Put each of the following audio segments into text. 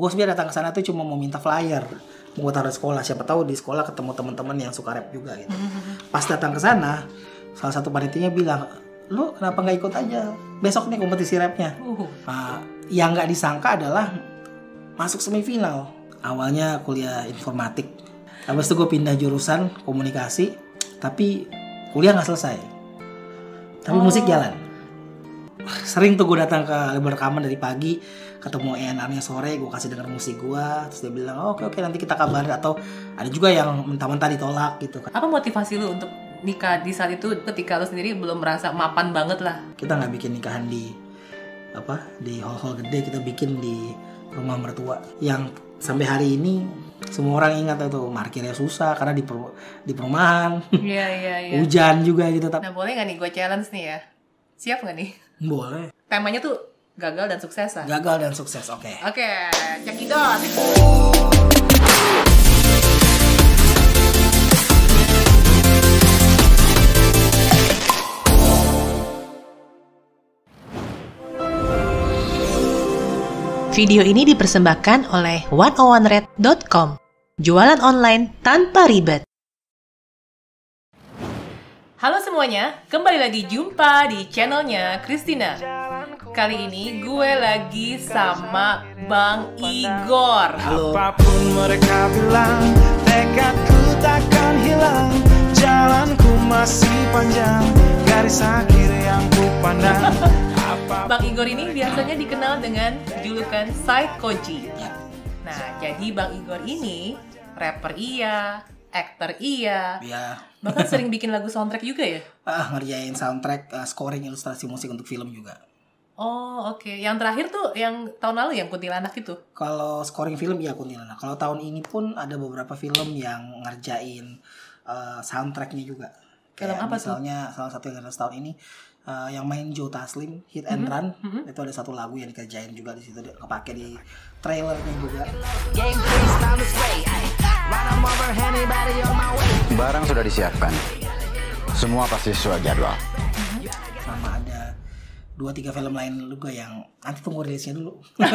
gue sebenarnya datang ke sana tuh cuma mau minta flyer. Mau gue taruh di sekolah. Siapa tahu di sekolah ketemu teman-teman yang suka rap juga gitu. Pas datang ke sana salah satu panitianya bilang lu kenapa nggak ikut aja? Besok nih kompetisi rapnya. Uh. Nah, yang nggak disangka adalah masuk semifinal. Awalnya kuliah informatik. Habis itu gue pindah jurusan komunikasi tapi kuliah nggak selesai. Tapi musik jalan. Sering tuh gue datang ke label rekaman dari pagi ketemu ENR-nya sore gue kasih denger musik gue terus dia bilang "Oh, oke oke nanti kita kabar atau ada juga yang mentah-mentah ditolak gitu kan Apa motivasi lu untuk nikah di saat itu ketika lu sendiri belum merasa mapan banget lah? kita nggak bikin nikahan di apa di hall-hall gede kita bikin di rumah mertua yang sampai hari ini semua orang ingat itu parkirnya susah karena di per- di perumahan Iya iya iya. hujan juga gitu tapi Nah boleh nggak nih gue challenge nih ya? Siap nggak nih? boleh Temanya tuh gagal dan sukses lah. gagal dan sukses oke Oke, cekidot. Video ini dipersembahkan oleh 101red.com. Jualan online tanpa ribet. Halo semuanya, kembali lagi jumpa di channelnya Christina. Kali ini gue lagi sama Bang Igor. halo Apa pun mereka bilang Tekadku takkan hilang Jalanku masih panjang Garis akhir yang ku pandang Bang Igor ini biasanya dikenal dengan julukan Psychoji. Nah, jadi Bang Igor ini rapper iya, aktor iya, ya bahkan sering bikin lagu soundtrack juga ya. ah ngerjain soundtrack ah, scoring ilustrasi musik untuk film juga Oh, oke. Yang terakhir tuh yang tahun lalu yang kuntilanak itu. kalau scoring film ya kuntilanak kalau tahun ini pun ada beberapa film yang ngerjain eh, soundtracknya juga Film Kayak apa tuh? misalnya salah satu yang ada setahun ini eh, yang main Joe Taslim Hit and Mhm, Run mhm. itu ada satu lagu yang dikerjain juga di situ kepake di trailernya juga Barang sudah disiapkan. Semua pasti sesuai jadwal. Dua tiga film lain juga yang nanti tunggu rilisnya dulu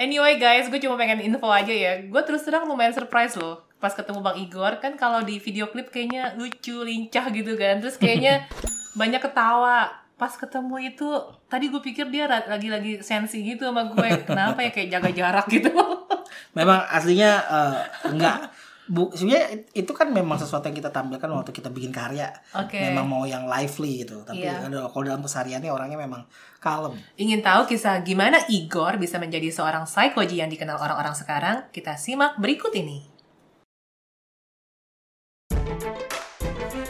Anyway guys, gue cuma pengen info aja ya. Gue terus terang lumayan surprise loh. Pas ketemu Bang Igor, kan kalau di video klip kayaknya lucu, lincah gitu kan. Terus kayaknya banyak ketawa. Pas ketemu itu, tadi gue pikir dia lagi-lagi sensi gitu sama gue. Kenapa ya kayak jaga jarak gitu. memang aslinya eh, enggak bu sebenarnya itu kan memang sesuatu yang kita tampilkan waktu kita bikin karya. Oke. memang mau yang lively gitu. Tapi ada- kalau dalam kesehariannya orangnya memang kalem. Ingin tahu kisah gimana Igor bisa menjadi seorang psychoji yang dikenal orang-orang sekarang? Kita simak berikut ini.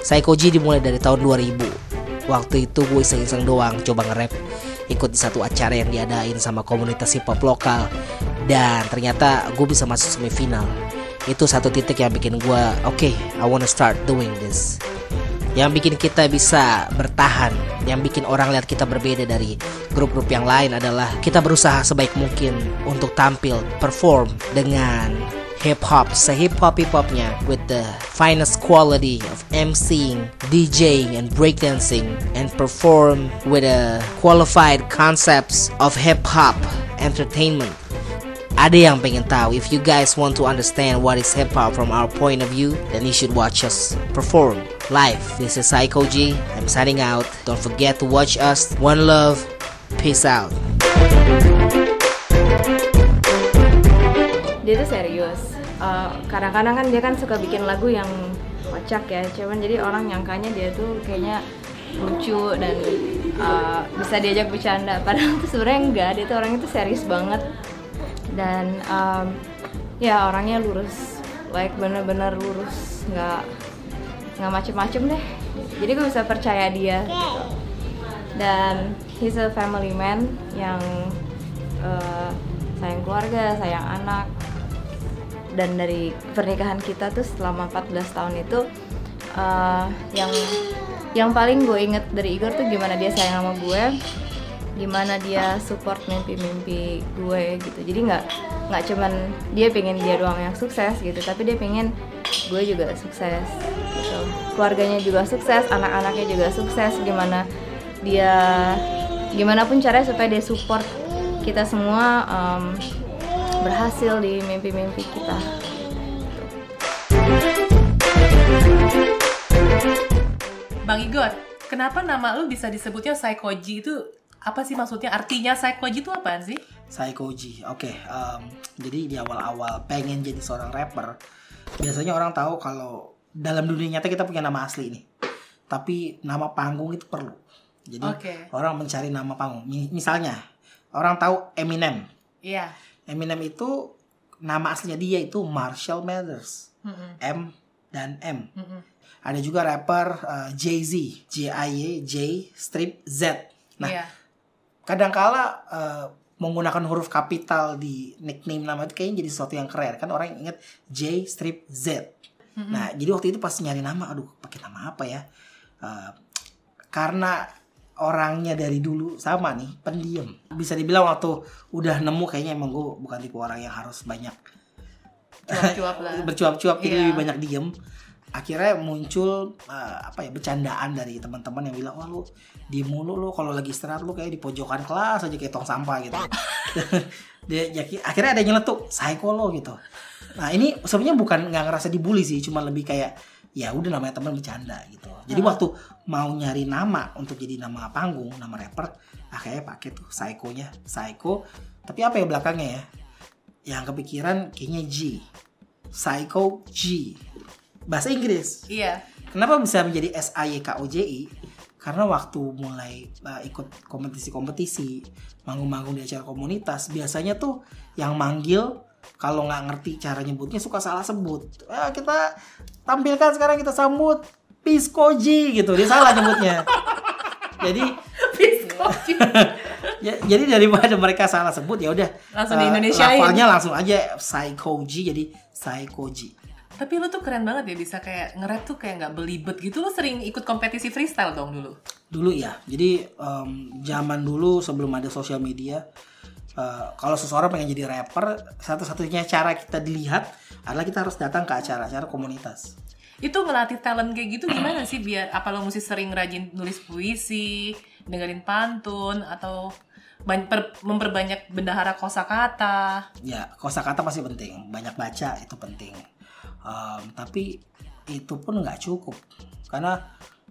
Psychoji dimulai dari tahun 2000 Waktu itu gue iseng-iseng doang coba nge-rap Ikut di satu acara yang diadain sama komunitas hip hop lokal. Dan ternyata gue bisa masuk semifinal Itu satu titik yang bikin gue Oke, I wanna start doing this Yang bikin kita bisa bertahan Yang bikin orang lihat kita berbeda dari grup-grup yang lain adalah Kita berusaha sebaik mungkin untuk tampil, perform dengan hip hop, sehip hop hip hopnya with the finest quality of MCing, DJing, and breakdancing, and perform with a qualified concepts of hip hop entertainment. Ada yang pengen tahu, if you guys want to understand what is hip hop from our point of view, then you should watch us perform live. This is Psycho G. I'm signing out. Don't forget to watch us. One love. Peace out. dia tuh serius Eh, kadang-kadang kan dia kan suka bikin lagu yang kocak ya cuman jadi orang nyangkanya dia tuh kayaknya lucu dan eh, bisa diajak bercanda padahal tuh sebenarnya enggak dia tuh orangnya tuh serius banget dan em, ya orangnya lurus. Like bener-bener lurus. Nggak nggak macem-macem deh. Jadi gue bisa percaya dia gitu. dan he's a family man yang eh, sayang keluarga sayang anak. Dan dari pernikahan kita tuh selama 14 tahun itu eh, yang yang paling gue inget dari Igor tuh gimana dia sayang sama gue gimana dia support mimpi-mimpi gue gitu. Jadi nggak nggak cuman dia pengen dia doang yang sukses gitu tapi dia pengen gue juga sukses gitu. Keluarganya juga sukses anak-anaknya juga sukses gimana dia gimana pun caranya supaya dia support kita semua em, berhasil di mimpi-mimpi kita. Bang Igor, kenapa nama lu bisa disebutnya Psychoji itu apa sih maksudnya? Artinya Psychoji itu apaan sih? Psychoji. Oke, em, jadi di awal-awal pengen jadi seorang rapper, biasanya orang tahu kalau dalam dunia nyata kita punya nama asli nih. Tapi nama panggung itu perlu. Jadi Oke. orang mencari nama panggung. Mi- Misalnya, orang tahu Eminem. Iya. Eminem itu nama aslinya dia itu Marshall Mathers. Mm-mm. M dan M. Mm-mm. Ada juga rapper uh, Jay-Z, J I Y J strip Z. Nah, Iya. Kadangkala uh, menggunakan huruf kapital di nickname nama itu kayaknya jadi sesuatu yang keren kan orang ingat J strip Z. Nah, jadi waktu itu pas nyari nama, aduh, pakai nama apa ya? Uh, karena orangnya dari dulu sama nih, pendiam. Bisa dibilang waktu udah nemu kayaknya emang gue bukan tipe orang yang harus banyak Cuap-cuap lah. bercuap-cuap jadi Iya. lebih banyak diem akhirnya muncul eh, apa ya bercandaan dari teman-teman yang bilang wah lu di mulu lu kalau lagi istirahat lu kayak di pojokan kelas aja kayak tong sampah gitu. Dia ya, akhirnya ada yang nyeletuk psycho lo gitu. Nah ini sebenarnya bukan nggak ngerasa dibully sih cuma lebih kayak ya udah namanya teman bercanda gitu. Jadi waktu mau nyari nama untuk jadi nama panggung nama rapper akhirnya pakai tuh psycho-nya psycho. Tapi apa ya belakangnya ya? Yang kepikiran kayaknya G. Psycho G bahasa Inggris Iya. kenapa bisa menjadi S A Y K O J I karena waktu mulai uh, ikut kompetisi-kompetisi manggung-manggung di acara komunitas biasanya tuh yang manggil kalau nggak ngerti cara nyebutnya suka salah sebut Eh, kita tampilkan sekarang kita sambut Piskoji gitu dia salah nyebutnya jadi Piskoji. ya, jadi daripada mereka salah sebut ya udah Langsung eh, di-Indonesiain. lafalnya langsung aja Psychoji jadi Psychoji Tapi lu tuh keren banget ya bisa kayak nge-rap tuh kayak nggak belibet gitu. Lu sering ikut kompetisi freestyle dong dulu. dulu ya jadi em, zaman dulu sebelum ada sosial media eh, kalau seseorang pengen jadi rapper satu-satunya cara kita dilihat adalah kita harus datang ke acara-acara komunitas Itu ngelatih talent kayak gitu gimana sih biar apa lo mesti sering rajin nulis puisi, dengerin pantun atau ban- per- memperbanyak bendahara kosakata. ya kosakata pasti penting banyak baca itu penting Em, tapi itu pun nggak cukup karena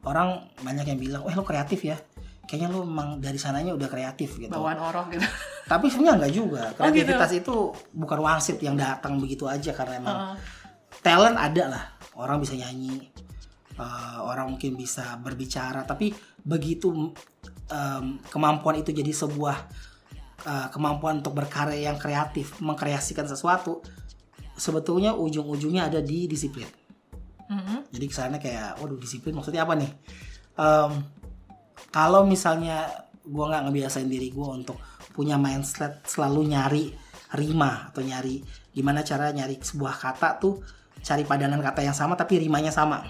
orang banyak yang bilang wah lo kreatif ya kayaknya lo memang dari sananya udah kreatif gitu Bawaan oroh gitu. tapi sebenarnya nggak juga Oh, gitu. kreativitas itu bukan wangsit yang datang begitu aja karena emang Heeh. talent ada lah orang bisa nyanyi eh, orang mungkin bisa berbicara tapi begitu em, kemampuan itu jadi sebuah eh, kemampuan untuk berkarya yang kreatif mengkreasikan sesuatu sebetulnya ujung-ujungnya ada di disiplin. Mhm. jadi kesannya kayak waduh disiplin maksudnya apa nih? Em, kalau misalnya gue nggak ngebiasain diri gue untuk punya mindset selalu nyari rima atau nyari gimana cara nyari sebuah kata tuh cari padanan kata yang sama tapi rimanya sama.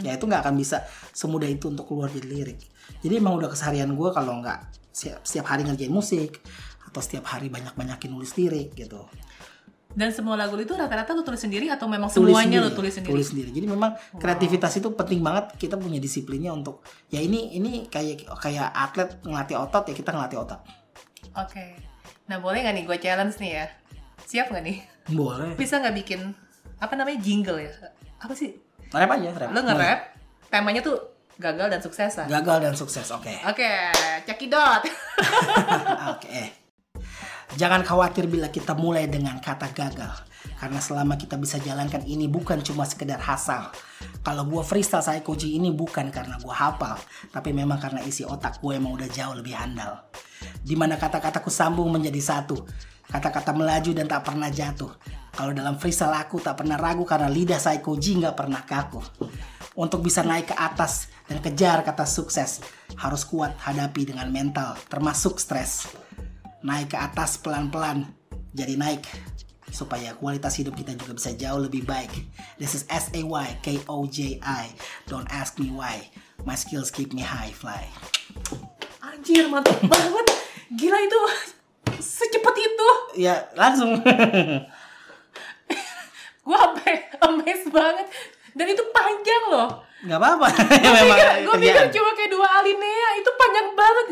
Ya itu nggak akan bisa semudah itu untuk keluar jadi lirik. Jadi emang udah keseharian gue kalau nggak setiap, setiap hari ngerjain musik atau setiap hari banyak-banyakin nulis lirik gitu Dan semua lagu itu rata-rata lu tulis sendiri atau memang tulis semuanya sendiri, lu tulis sendiri? tulis sendiri. Jadi memang kreativitas itu penting banget kita punya disiplinnya untuk ya ini ini kayak kayak atlet ngelatih otot ya kita ngelatih otak. Oke. Nah boleh nggak nih gue challenge nih ya? Siap nggak nih? Boleh. Bisa nggak bikin apa namanya jingle ya? Apa sih? Rap aja, rap. Lo nge-rap, temanya tuh gagal dan suksesan. Gagal dan sukses. Oke. Oke, cekidot. Oke. Jangan khawatir bila kita mulai dengan kata gagal. Karena selama kita bisa jalankan ini bukan cuma sekedar hasal. Kalau gua freestyle saya koji ini bukan karena gua hafal. Tapi memang karena isi otak gue emang udah jauh lebih handal. Di mana kata-kataku sambung menjadi satu. Kata-kata melaju dan tak pernah jatuh. Kalau dalam freestyle aku tak pernah ragu karena lidah saya koji nggak pernah kaku. Untuk bisa naik ke atas dan kejar kata sukses, harus kuat hadapi dengan mental, termasuk stres naik ke atas pelan-pelan jadi naik supaya kualitas hidup kita juga bisa jauh lebih baik. This is S A Y K O J I. Don't ask me why. My skills keep me high fly. Anjir, mantap banget. Gila itu secepat itu. Ya langsung. Sampai amazed banget. Dan itu panjang loh. Nggak apa-apa Gue Memang pikir, gue pikir kerjaan. cuma kayak dua alinea itu panjang banget.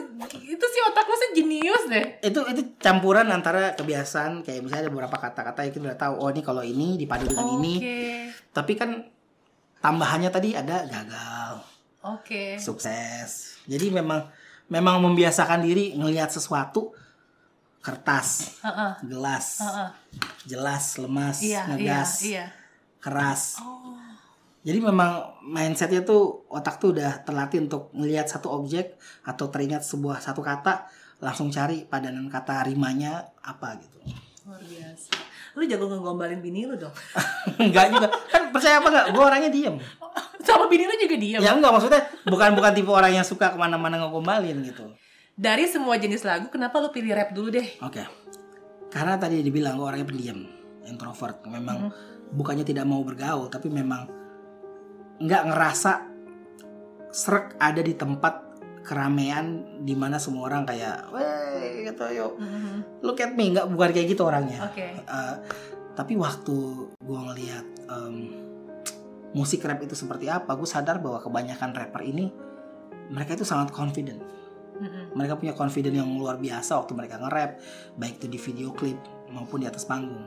Itu sih otak sih jenius deh. itu itu campuran antara kebiasaan kayak misalnya ada beberapa kata-kata yang kita udah tahu oh ini kalau ini dipadu dengan ini Oke, tapi kan tambahannya tadi ada gagal oke. sukses jadi memang memang membiasakan diri ngelihat sesuatu kertas Heeh, gelas heeh. jelas lemas Iya, iya, ngegas iya. keras Oh, jadi memang mindsetnya tuh otak tuh udah terlatih untuk melihat satu objek atau teringat sebuah satu kata langsung cari padanan kata rimanya apa gitu luar biasa. Lu jago ngegombalin bini lu dong. enggak juga kan percaya apa enggak gue orangnya diem Sama bini lu juga diam. ya enggak maksudnya bukan bukan tipe orang yang suka ke mana-mana ngegombalin gitu Dari semua jenis lagu, kenapa lu pilih rap dulu deh? Oke. Karena tadi dibilang gue orangnya pendiam, introvert. Memang bukannya tidak mau bergaul, tapi memang nggak ngerasa serak ada di tempat keramaian di mana semua orang kayak, weh gitu yuk, look at me, nggak bukan kayak gitu orangnya. Oke. Eh, tapi waktu gue ngelihat em, musik rap itu seperti apa, gue sadar bahwa kebanyakan rapper ini mereka itu sangat confident Mm-mm. mereka punya confidence yang luar biasa waktu mereka nge-rap baik itu di video klip maupun di atas panggung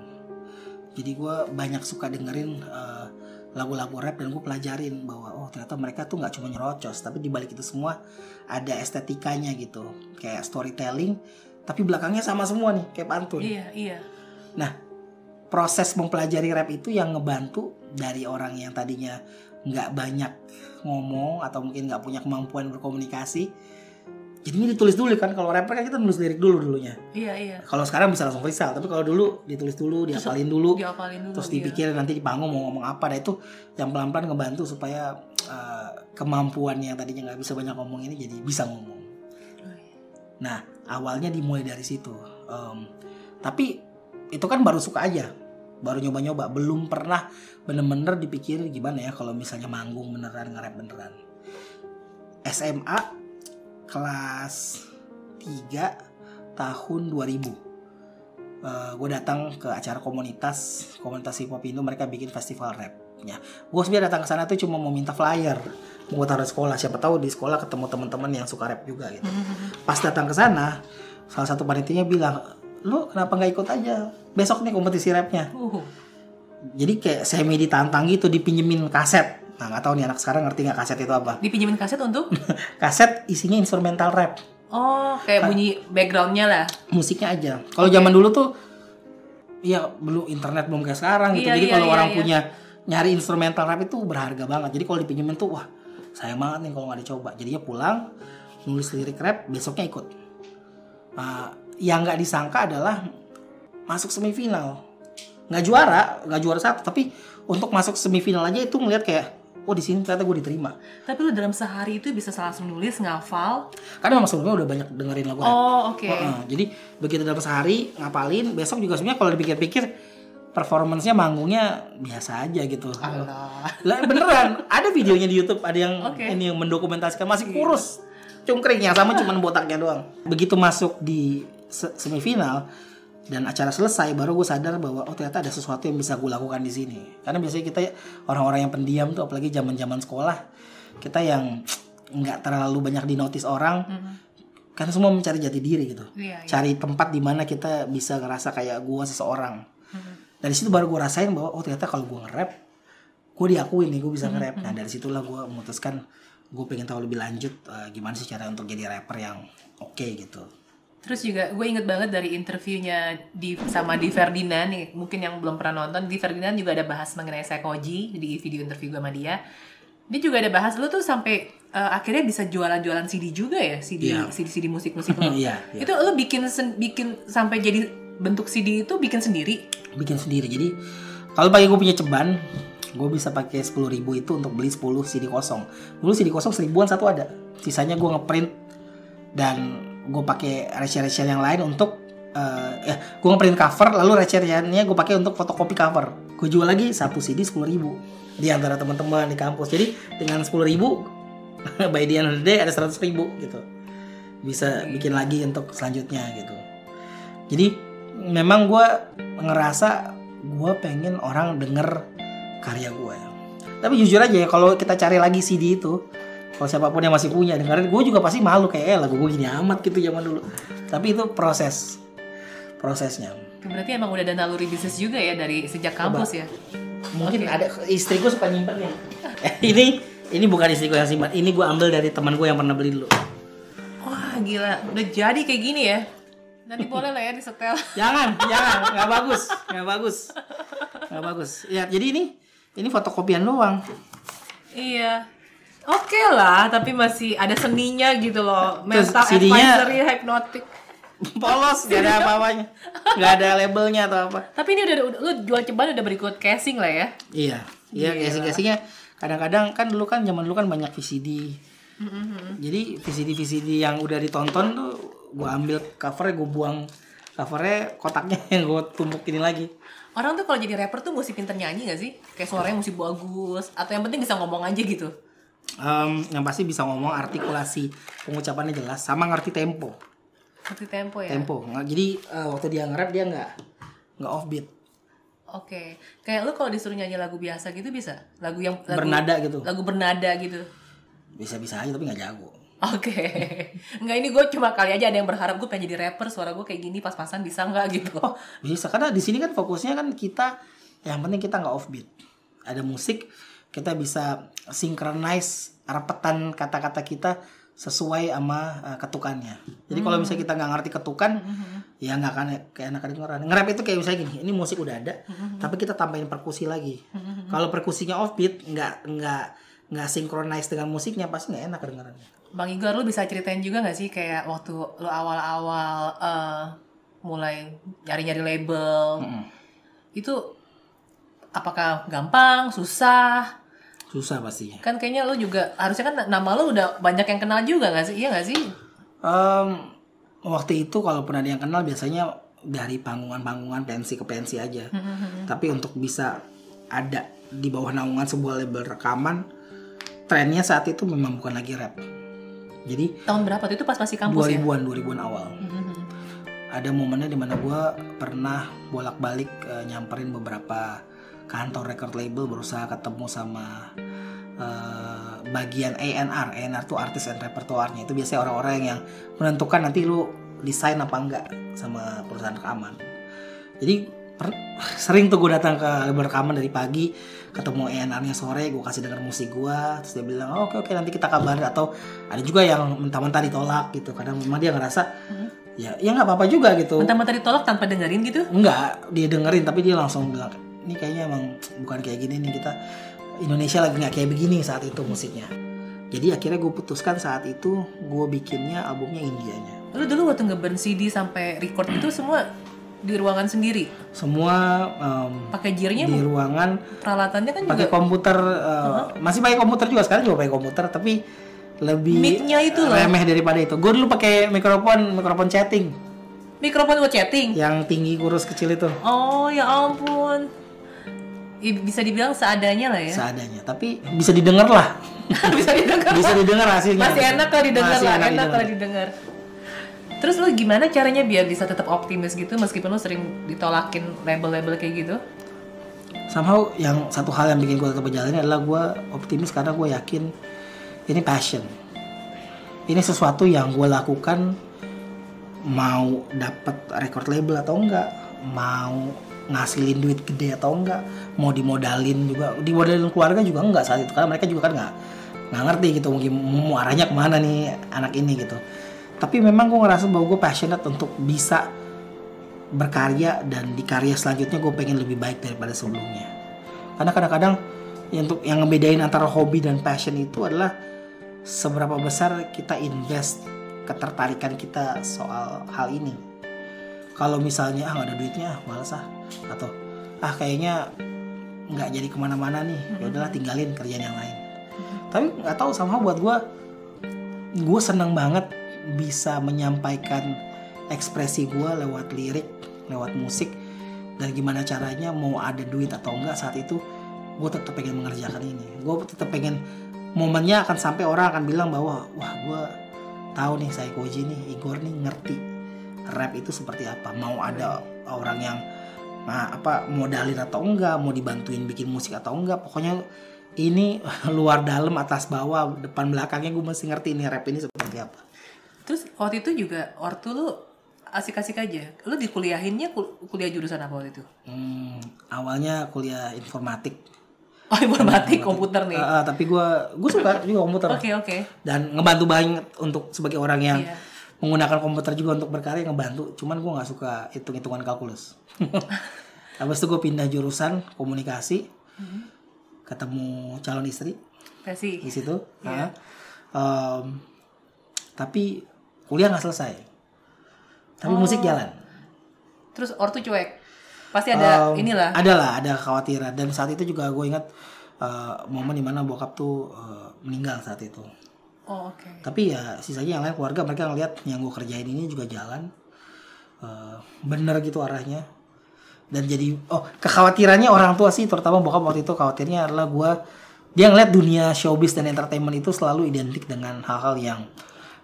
jadi gue banyak suka dengerin eh, lagu-lagu rap dan gue pelajarin bahwa oh ternyata mereka tuh nggak cuma nyerocos tapi di balik itu semua ada estetikanya gitu kayak storytelling tapi belakangnya sama semua nih kayak pantun Iya, iya. nah proses mempelajari rap itu yang ngebantu dari orang yang tadinya nggak banyak ngomong atau mungkin nggak punya kemampuan berkomunikasi jadinya ditulis dulu kan kalau rapper kan kita nulis lirik dulu dulunya Iya, iya. kalau sekarang bisa langsung freestyle tapi kalau dulu ditulis dulu dihafalin dulu Diapalin dulu. terus iya. dipikir nanti di panggung mau ngomong apa nah itu yang pelan-pelan ngebantu supaya eh, kemampuan yang tadinya nggak bisa banyak ngomong ini jadi bisa ngomong nah awalnya dimulai dari situ Em, tapi itu kan baru suka aja baru nyoba-nyoba belum pernah bener-bener dipikir gimana ya kalau misalnya manggung beneran nge-rap beneran SMA kelas 3 tahun 2000 gue datang ke acara komunitas komunitas hip hop Indo mereka bikin festival rap ya gue sebenarnya datang ke sana tuh cuma mau minta flyer mau taruh di sekolah. Siapa tahu di sekolah ketemu teman-teman yang suka rap juga gitu. Pas datang ke sana salah satu panitianya bilang lu kenapa nggak ikut aja? Besok nih kompetisi rapnya. Uh, jadi kayak semi ditantang gitu dipinjemin kaset nah nggak tahu nih anak sekarang ngerti nggak kaset itu apa dipinjemin kaset untuk? kaset isinya instrumental rap Oh, kayak bunyi backgroundnya lah. musiknya aja. Kalau zaman dulu tuh ya belum internet belum kayak sekarang gitu. Iya, Jadi iya, kalau iya, orang iya. punya nyari instrumental rap itu berharga banget. Jadi kalau dipinjemin tuh wah sayang banget nih kalau nggak dicoba. Jadinya pulang nulis lirik rap besoknya ikut. Nah, yang nggak disangka adalah masuk semifinal. Nggak juara, nggak juara satu, tapi untuk masuk semifinal aja itu ngeliat kayak oh di sini ternyata gue diterima. Tapi lu dalam sehari itu bisa langsung nulis, ngafal. Karena memang sebelumnya udah banyak dengerin lagu. Oh, oke. Heeh, jadi begitu dalam sehari ngapalin, besok juga sebenarnya kalau dipikir-pikir performance-nya manggungnya biasa aja gitu. Alah. Lah beneran, ada videonya di YouTube, ada yang Oke. ini yang mendokumentasikan masih kurus. Cungkring yang sama cuman botaknya doang. Begitu masuk di se- semifinal dan acara selesai baru gue sadar bahwa oh ternyata ada sesuatu yang bisa gue lakukan di sini. Karena biasanya kita orang-orang yang pendiam tuh apalagi zaman-zaman sekolah kita yang nggak terlalu banyak dinotis orang kan semua mencari jati diri gitu. Iya, iya. cari tempat di mana kita bisa ngerasa kayak gua seseorang. Dari situ baru gue rasain bahwa oh ternyata kalau gue nge-rap gue diakuin nih gue bisa nge-rap. Nah dari situlah gue memutuskan gue pengen tahu lebih lanjut eh, gimana sih cara untuk jadi rapper yang oke gitu Terus juga gue inget banget dari interviewnya di sama Di Ferdinand nih, mungkin yang belum pernah nonton, Di Ferdinand juga ada bahas mengenai Sekoji di video interview gue sama dia. Dia juga ada bahas lu tuh sampai eh, akhirnya bisa jualan-jualan CD juga ya, CD Iya. CD, CD musik-musik lu. Iya, iya. Itu lu bikin sen- bikin sampai jadi bentuk CD itu bikin sendiri. bikin sendiri jadi kalau pagi gue punya ceban gue bisa pakai 10.000 ribu itu untuk beli 10 CD kosong dulu CD kosong seribuan satu ada sisanya gue ngeprint dan gue pakai receh-receh yang lain untuk eh ya gue ngeprint cover lalu receh-recehnya gue pakai untuk fotokopi cover. Gue jual lagi satu CD 10.000 ribu di antara teman-teman di kampus. Jadi dengan 10.000 ribu by the end of the day ada 100.000 ribu gitu. Bisa bikin lagi untuk selanjutnya gitu. Jadi memang gue ngerasa gue pengen orang denger karya gue Tapi jujur aja ya kalau kita cari lagi CD itu, kalau siapa pun yang masih punya dengerin, gue juga pasti malu kayak eh, lagu gue gini amat gitu zaman dulu. Tapi itu proses, prosesnya. Berarti emang udah ada naluri bisnis juga ya dari sejak kampus ya? Mungkin Oke. ada istri gue suka nyimpen. Eh, ini ini bukan istri gue yang simpan, ini gue ambil dari teman gue yang pernah beli dulu. Wah gila, udah jadi kayak gini ya? Nanti boleh lah ya disetel. Jangan, jangan, nggak bagus, nggak bagus, nggak bagus. Ya, jadi ini ini fotokopian doang. iya. Oke lah, tapi masih ada seninya gitu loh. Mental advisory, hypnotic. Polos, gak ada apa-apanya, nggak ada labelnya atau apa. Tapi ini udah, lu jual ceban udah berikut casing lah ya. Iya, iya casing-casingnya kadang-kadang kan dulu kan zaman dulu kan banyak VCD. Jadi VCD VCD yang udah ditonton tuh gue ambil covernya gue buang covernya kotaknya yang gue tumpukin lagi. Orang tuh kalau jadi rapper tuh mesti pinter nyanyi gak sih? Kayak suaranya mesti bagus Atau yang penting bisa ngomong aja gitu Em, yang pasti bisa ngomong artikulasi. Pengucapannya jelas sama ngerti tempo. Seperti tempo ya? tempo. Nggak- jadi eh, waktu dia nge-rap dia nggak nggak offbeat. Oke. Kayak lu kalau disuruh nyanyi lagu biasa gitu bisa? Lagu yang lagu, Bernada gitu. Lagu bernada gitu? Bisa bisa aja tapi nggak jago. Oke. Enggak ini gue cuma kali aja ada yang berharap gue pengen jadi rapper Suara gue kayak gini pas-pasan bisa nggak gitu? Oh bisa karena di sini kan fokusnya kan kita yang penting kita nggak offbeat. Ada musik kita bisa synchronize rapetan kata-kata kita sesuai sama uh, ketukannya. Jadi kalau misalnya kita nggak ngerti ketukan, ya nggak akan kayak enak kedengeran. Nge-rap itu kayak misalnya gini, ini musik udah ada, tapi kita tambahin perkusi lagi. Kalau perkusinya offbeat, nggak nggak nggak synchronize dengan musiknya pasti nggak enak kedengerannya. Bang Igor lu bisa ceritain juga gak sih Kayak waktu lu awal-awal eh, Mulai nyari-nyari label Itu Apakah gampang, susah Susah pastinya. Kan kayaknya lu juga Harusnya kan nama lu udah banyak yang kenal juga gak sih Iya gak sih Em, waktu itu kalaupun ada yang kenal biasanya dari panggungan-panggungan pensi ke pensi aja. Tapi untuk bisa ada di bawah naungan sebuah label rekaman, trennya saat itu memang bukan lagi rap. Jadi Tahun berapa tuh itu pas masih kampus ya 2000-an 2000-an awal. Ada momennya di mana gue pernah bolak-balik eh, nyamperin beberapa kantor record label berusaha ketemu sama eh, bagian A&R. A&R tuh artis and repertoire-nya. Itu biasanya orang-orang yang menentukan nanti lu desain apa enggak sama perusahaan rekaman. Jadi per- sering tuh gue datang ke label rekaman dari pagi ketemu A&R-nya sore gue kasih denger musik gue terus dia bilang oh, oke oke nanti kita kabarin atau ada juga yang mentah-mentah ditolak gitu kadang memang dia ngerasa ya ya nggak apa-apa juga gitu Mentah-mentah ditolak tanpa dengerin gitu Enggak, dia dengerin tapi dia langsung bilang ini kayaknya emang bukan kayak gini nih kita Indonesia lagi nggak kayak begini saat itu musiknya. Jadi akhirnya gue putuskan saat itu gue bikinnya albumnya Indianya. Lu dulu waktu ngeburn CD sampai record itu semua di ruangan sendiri Semua em, Pakai gearnya di ruangan peralatannya kan pakai juga komputer eh, masih pakai komputer juga sekarang juga pakai komputer tapi lebih Mic-nya itu loh. remeh daripada itu. Gue dulu pakai mikrofon mikrofon chatting Mikrofon buat chatting yang tinggi kurus kecil itu Oh ya ampun Bisa dibilang seadanya lah ya seadanya. Tapi bisa didengar lah. Bisa didengar bisa didengar hasilnya. Masih enak kalau didengar Masih lah enak Enak kalau didengar Terus lu gimana caranya biar bisa tetap optimis gitu Meskipun lu sering ditolakin label-label kayak gitu somehow yang satu hal yang bikin gue tetap berjalan adalah gue optimis karena gue yakin ini passion ini sesuatu yang gue lakukan mau dapat record label atau enggak mau ngasilin duit gede atau enggak mau dimodalin juga. Dimodalin keluarga juga enggak saat itu karena mereka juga kan nggak nggak ngerti gitu mungkin mau arahnya ke mana nih anak ini gitu. Tapi memang gue ngerasa bahwa gue passionate untuk bisa berkarya dan di karya selanjutnya gue pengen lebih baik daripada sebelumnya. Karena kadang-kadang yang untuk yang ngebedain antara hobi dan passion itu adalah seberapa besar kita invest ketertarikan kita soal hal ini. Kalau misalnya ah nggak ada duitnya ah, malas ah atau ah kayaknya nggak jadi ke mana-mana nih. Ya udahlah tinggalin kerjaan yang lain. Tapi nggak tahu sama buat gue gue seneng banget bisa menyampaikan ekspresi gue lewat lirik lewat musik dan gimana caranya mau ada duit atau enggak saat itu gue tetap pengen mengerjakan ini. Gue tetap pengen momennya akan sampai orang akan bilang bahwa wah gue tahu nih saya Koji nih Igor nih ngerti rap itu seperti apa. Mau ada orang yang nah, apa modalin atau enggak mau dibantuin bikin musik atau enggak pokoknya ini luar dalam atas bawah depan belakangnya gue mesti ngerti ini rap ini seperti apa Terus waktu itu juga waktu lu asik-asik aja. Lu dikuliahinnya kul- kuliah jurusan apa waktu itu? Hmm, awalnya kuliah informatik Oh, informatik komputer nih. Eh, tapi gue gue suka juga komputer Oke, oke. dan ngebantu banget untuk sebagai orang yang Iya. Menggunakan komputer juga untuk berkarya ngebantu cuman gue nggak suka hitung hitungan kalkulus habis itu gue pindah jurusan komunikasi Mm-hmm. ketemu calon istri Pasti. di situ Iya. Nah, em, tapi kuliah nggak selesai tapi Oh. musik jalan Terus ortu cuek. Pasti ada Em, inilah. ada lah ada kekhawatiran dan saat itu juga gue ingat eh, momen di mana bokap tuh eh, meninggal saat itu Oh, oke. tapi ya sisanya yang lain keluarga mereka ngeliat yang gue kerjain ini juga jalan. Eh, bener gitu arahnya. Dan jadi oh kekhawatirannya orang tua sih terutama bokap waktu itu khawatirnya adalah gue dia ngeliat dunia showbiz dan entertainment itu selalu identik dengan hal-hal yang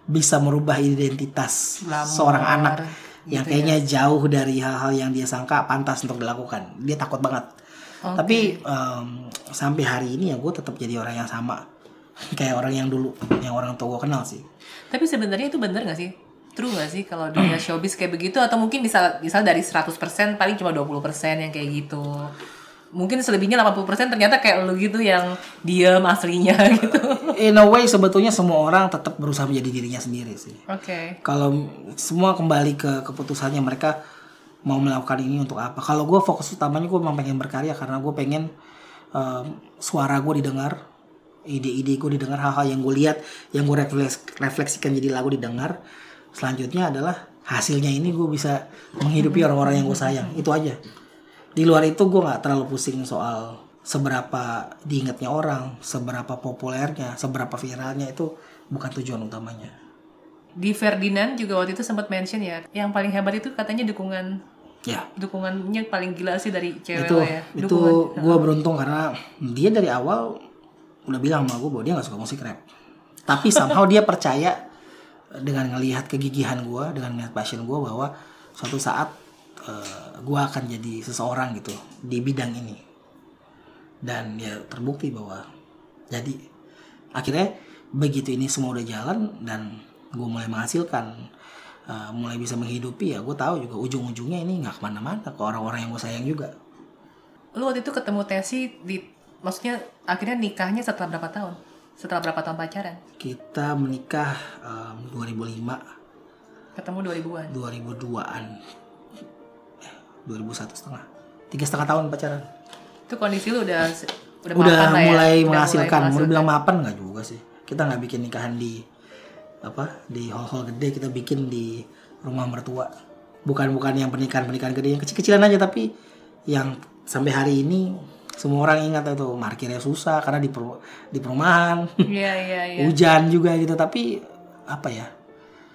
bisa merubah identitas seorang anak yang gitu kayaknya jauh dari hal-hal yang dia sangka pantas untuk dilakukan. Dia takut banget. Oke. tapi em, sampai hari ini ya gue tetap jadi orang yang sama kayak orang yang dulu yang orang tua gue kenal sih Tapi sebenarnya itu bener gak sih? True gak sih kalau dunia showbiz kayak begitu atau mungkin bisa misal dari 100% paling cuma 20% yang kayak gitu. Mungkin selebihnya 80% ternyata kayak lu gitu yang diem aslinya gitu. in a way sebetulnya semua orang tetap berusaha menjadi dirinya sendiri sih Oke. kalau semua kembali ke keputusannya mereka mau melakukan ini untuk apa kalau gue fokus utamanya gue memang pengen berkarya karena gue pengen em, suara gue didengar ide-ide gue didengar hal-hal yang gue lihat yang gue refleks- refleksikan jadi lagu didengar. Selanjutnya adalah hasilnya ini gue bisa menghidupi orang-orang yang gue sayang. Itu aja. Di luar itu gue nggak terlalu pusing soal seberapa diingatnya orang seberapa populernya seberapa viralnya. Itu bukan tujuan utamanya. Di Ferdinand juga waktu itu sempat mention ya, yang paling hebat itu katanya dukungan. Ya. Dukungannya paling gila sih dari cewek itu ya. itu gue beruntung karena dia dari awal udah bilang sama gue bahwa dia nggak suka musik rap. Tapi somehow dia percaya dengan ngelihat kegigihan gue dengan ngelihat passion gue bahwa suatu saat gue akan jadi seseorang gitu di bidang ini. Dan ya terbukti bahwa jadi akhirnya begitu ini semua udah jalan dan gue mulai menghasilkan uh, mulai bisa menghidupi ya gue tahu juga ujung-ujungnya ini nggak ke mana-mana ke orang-orang yang gue sayang juga. Lu waktu itu ketemu Tesi di maksudnya akhirnya nikahnya setelah berapa tahun? Setelah berapa tahun pacaran? kita menikah um, 2005 Ketemu 2000-an. 2002an eh 2001 setengah tiga setengah tahun pacaran Itu kondisi lu udah udah, udah mapan lah ya? mulai Udah menghasilkan mau menghasilkan. bilang mapan nggak juga sih kita nggak bikin nikahan di apa di hall-hall gede kita bikin di rumah mertua bukan bukan yang pernikahan pernikahan gede yang kecil-kecilan aja tapi yang sampai hari ini semua orang ingat itu parkirnya susah karena di per- di perumahan Iya, iya, iya. hujan juga gitu tapi apa ya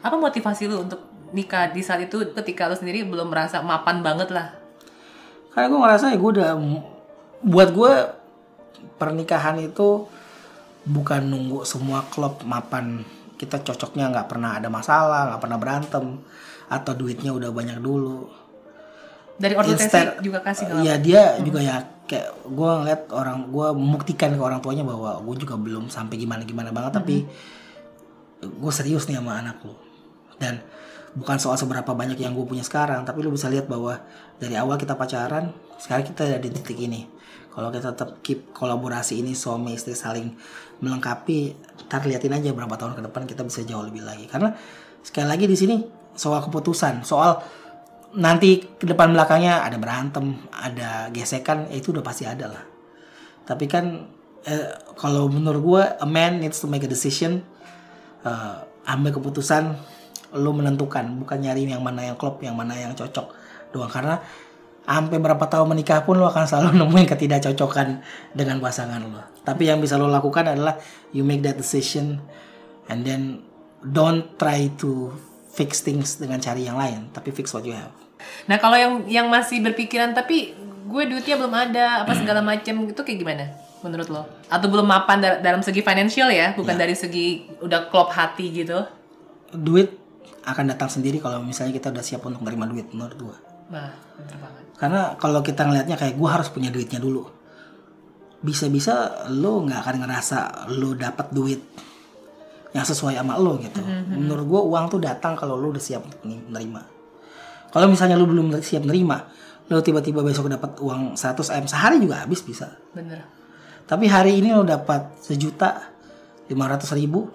Apa motivasi lu untuk nikah di saat itu ketika lu sendiri belum merasa mapan banget lah? karena gue ngerasa ya gue udah buat gue pernikahan itu bukan nunggu semua klub mapan kita cocoknya nggak pernah ada masalah nggak pernah berantem atau duitnya udah banyak dulu Dari ortu Tesi Instead- juga kasih nggak? ya dia juga ya kayak gue ngeliat orang gue membuktikan ke orang tuanya bahwa gue juga belum sampai gimana gimana banget tapi gue serius nih sama anak lu. Dan bukan soal seberapa banyak yang gue punya sekarang tapi lu bisa lihat bahwa dari awal kita pacaran sekarang kita ada di titik ini. Kalau kita tetap keep kolaborasi ini suami istri saling melengkapi ntar liatin aja berapa tahun ke depan kita bisa jauh lebih lagi. Karena sekali lagi di sini soal keputusan soal nanti ke depan belakangnya ada berantem ada gesekan ya itu udah pasti ada lah. Tapi kan eh, kalau menurut gue a man needs to make a decision eh, ambil keputusan lu menentukan bukan nyari yang mana yang klop yang mana yang cocok doang. Karena sampai berapa tahun menikah pun lu akan selalu nemuin ketidakcocokan dengan pasangan lu. Tapi yang bisa lu lakukan adalah you make that decision and then don't try to fix things dengan cari yang lain tapi fix what you have Nah kalau yang yang masih berpikiran tapi gue duitnya belum ada apa segala macam itu kayak gimana menurut lo? Atau belum mapan da- dalam segi financial ya, bukan Ya. dari segi udah klop hati gitu? duit akan datang sendiri kalau misalnya kita udah siap untuk menerima duit menurut Nah, bener banget. karena kalau kita ngelihatnya kayak gua harus punya duitnya dulu bisa-bisa lo nggak akan ngerasa lo dapat duit yang sesuai sama lo gitu. Menurut gue uang tuh datang kalau lo udah siap untuk menerima. Kalau misalnya lo belum siap menerima, lo tiba-tiba besok dapat uang 100 m sehari juga habis bisa. Bener. Tapi hari ini lo dapat sejuta lima ratus ribu.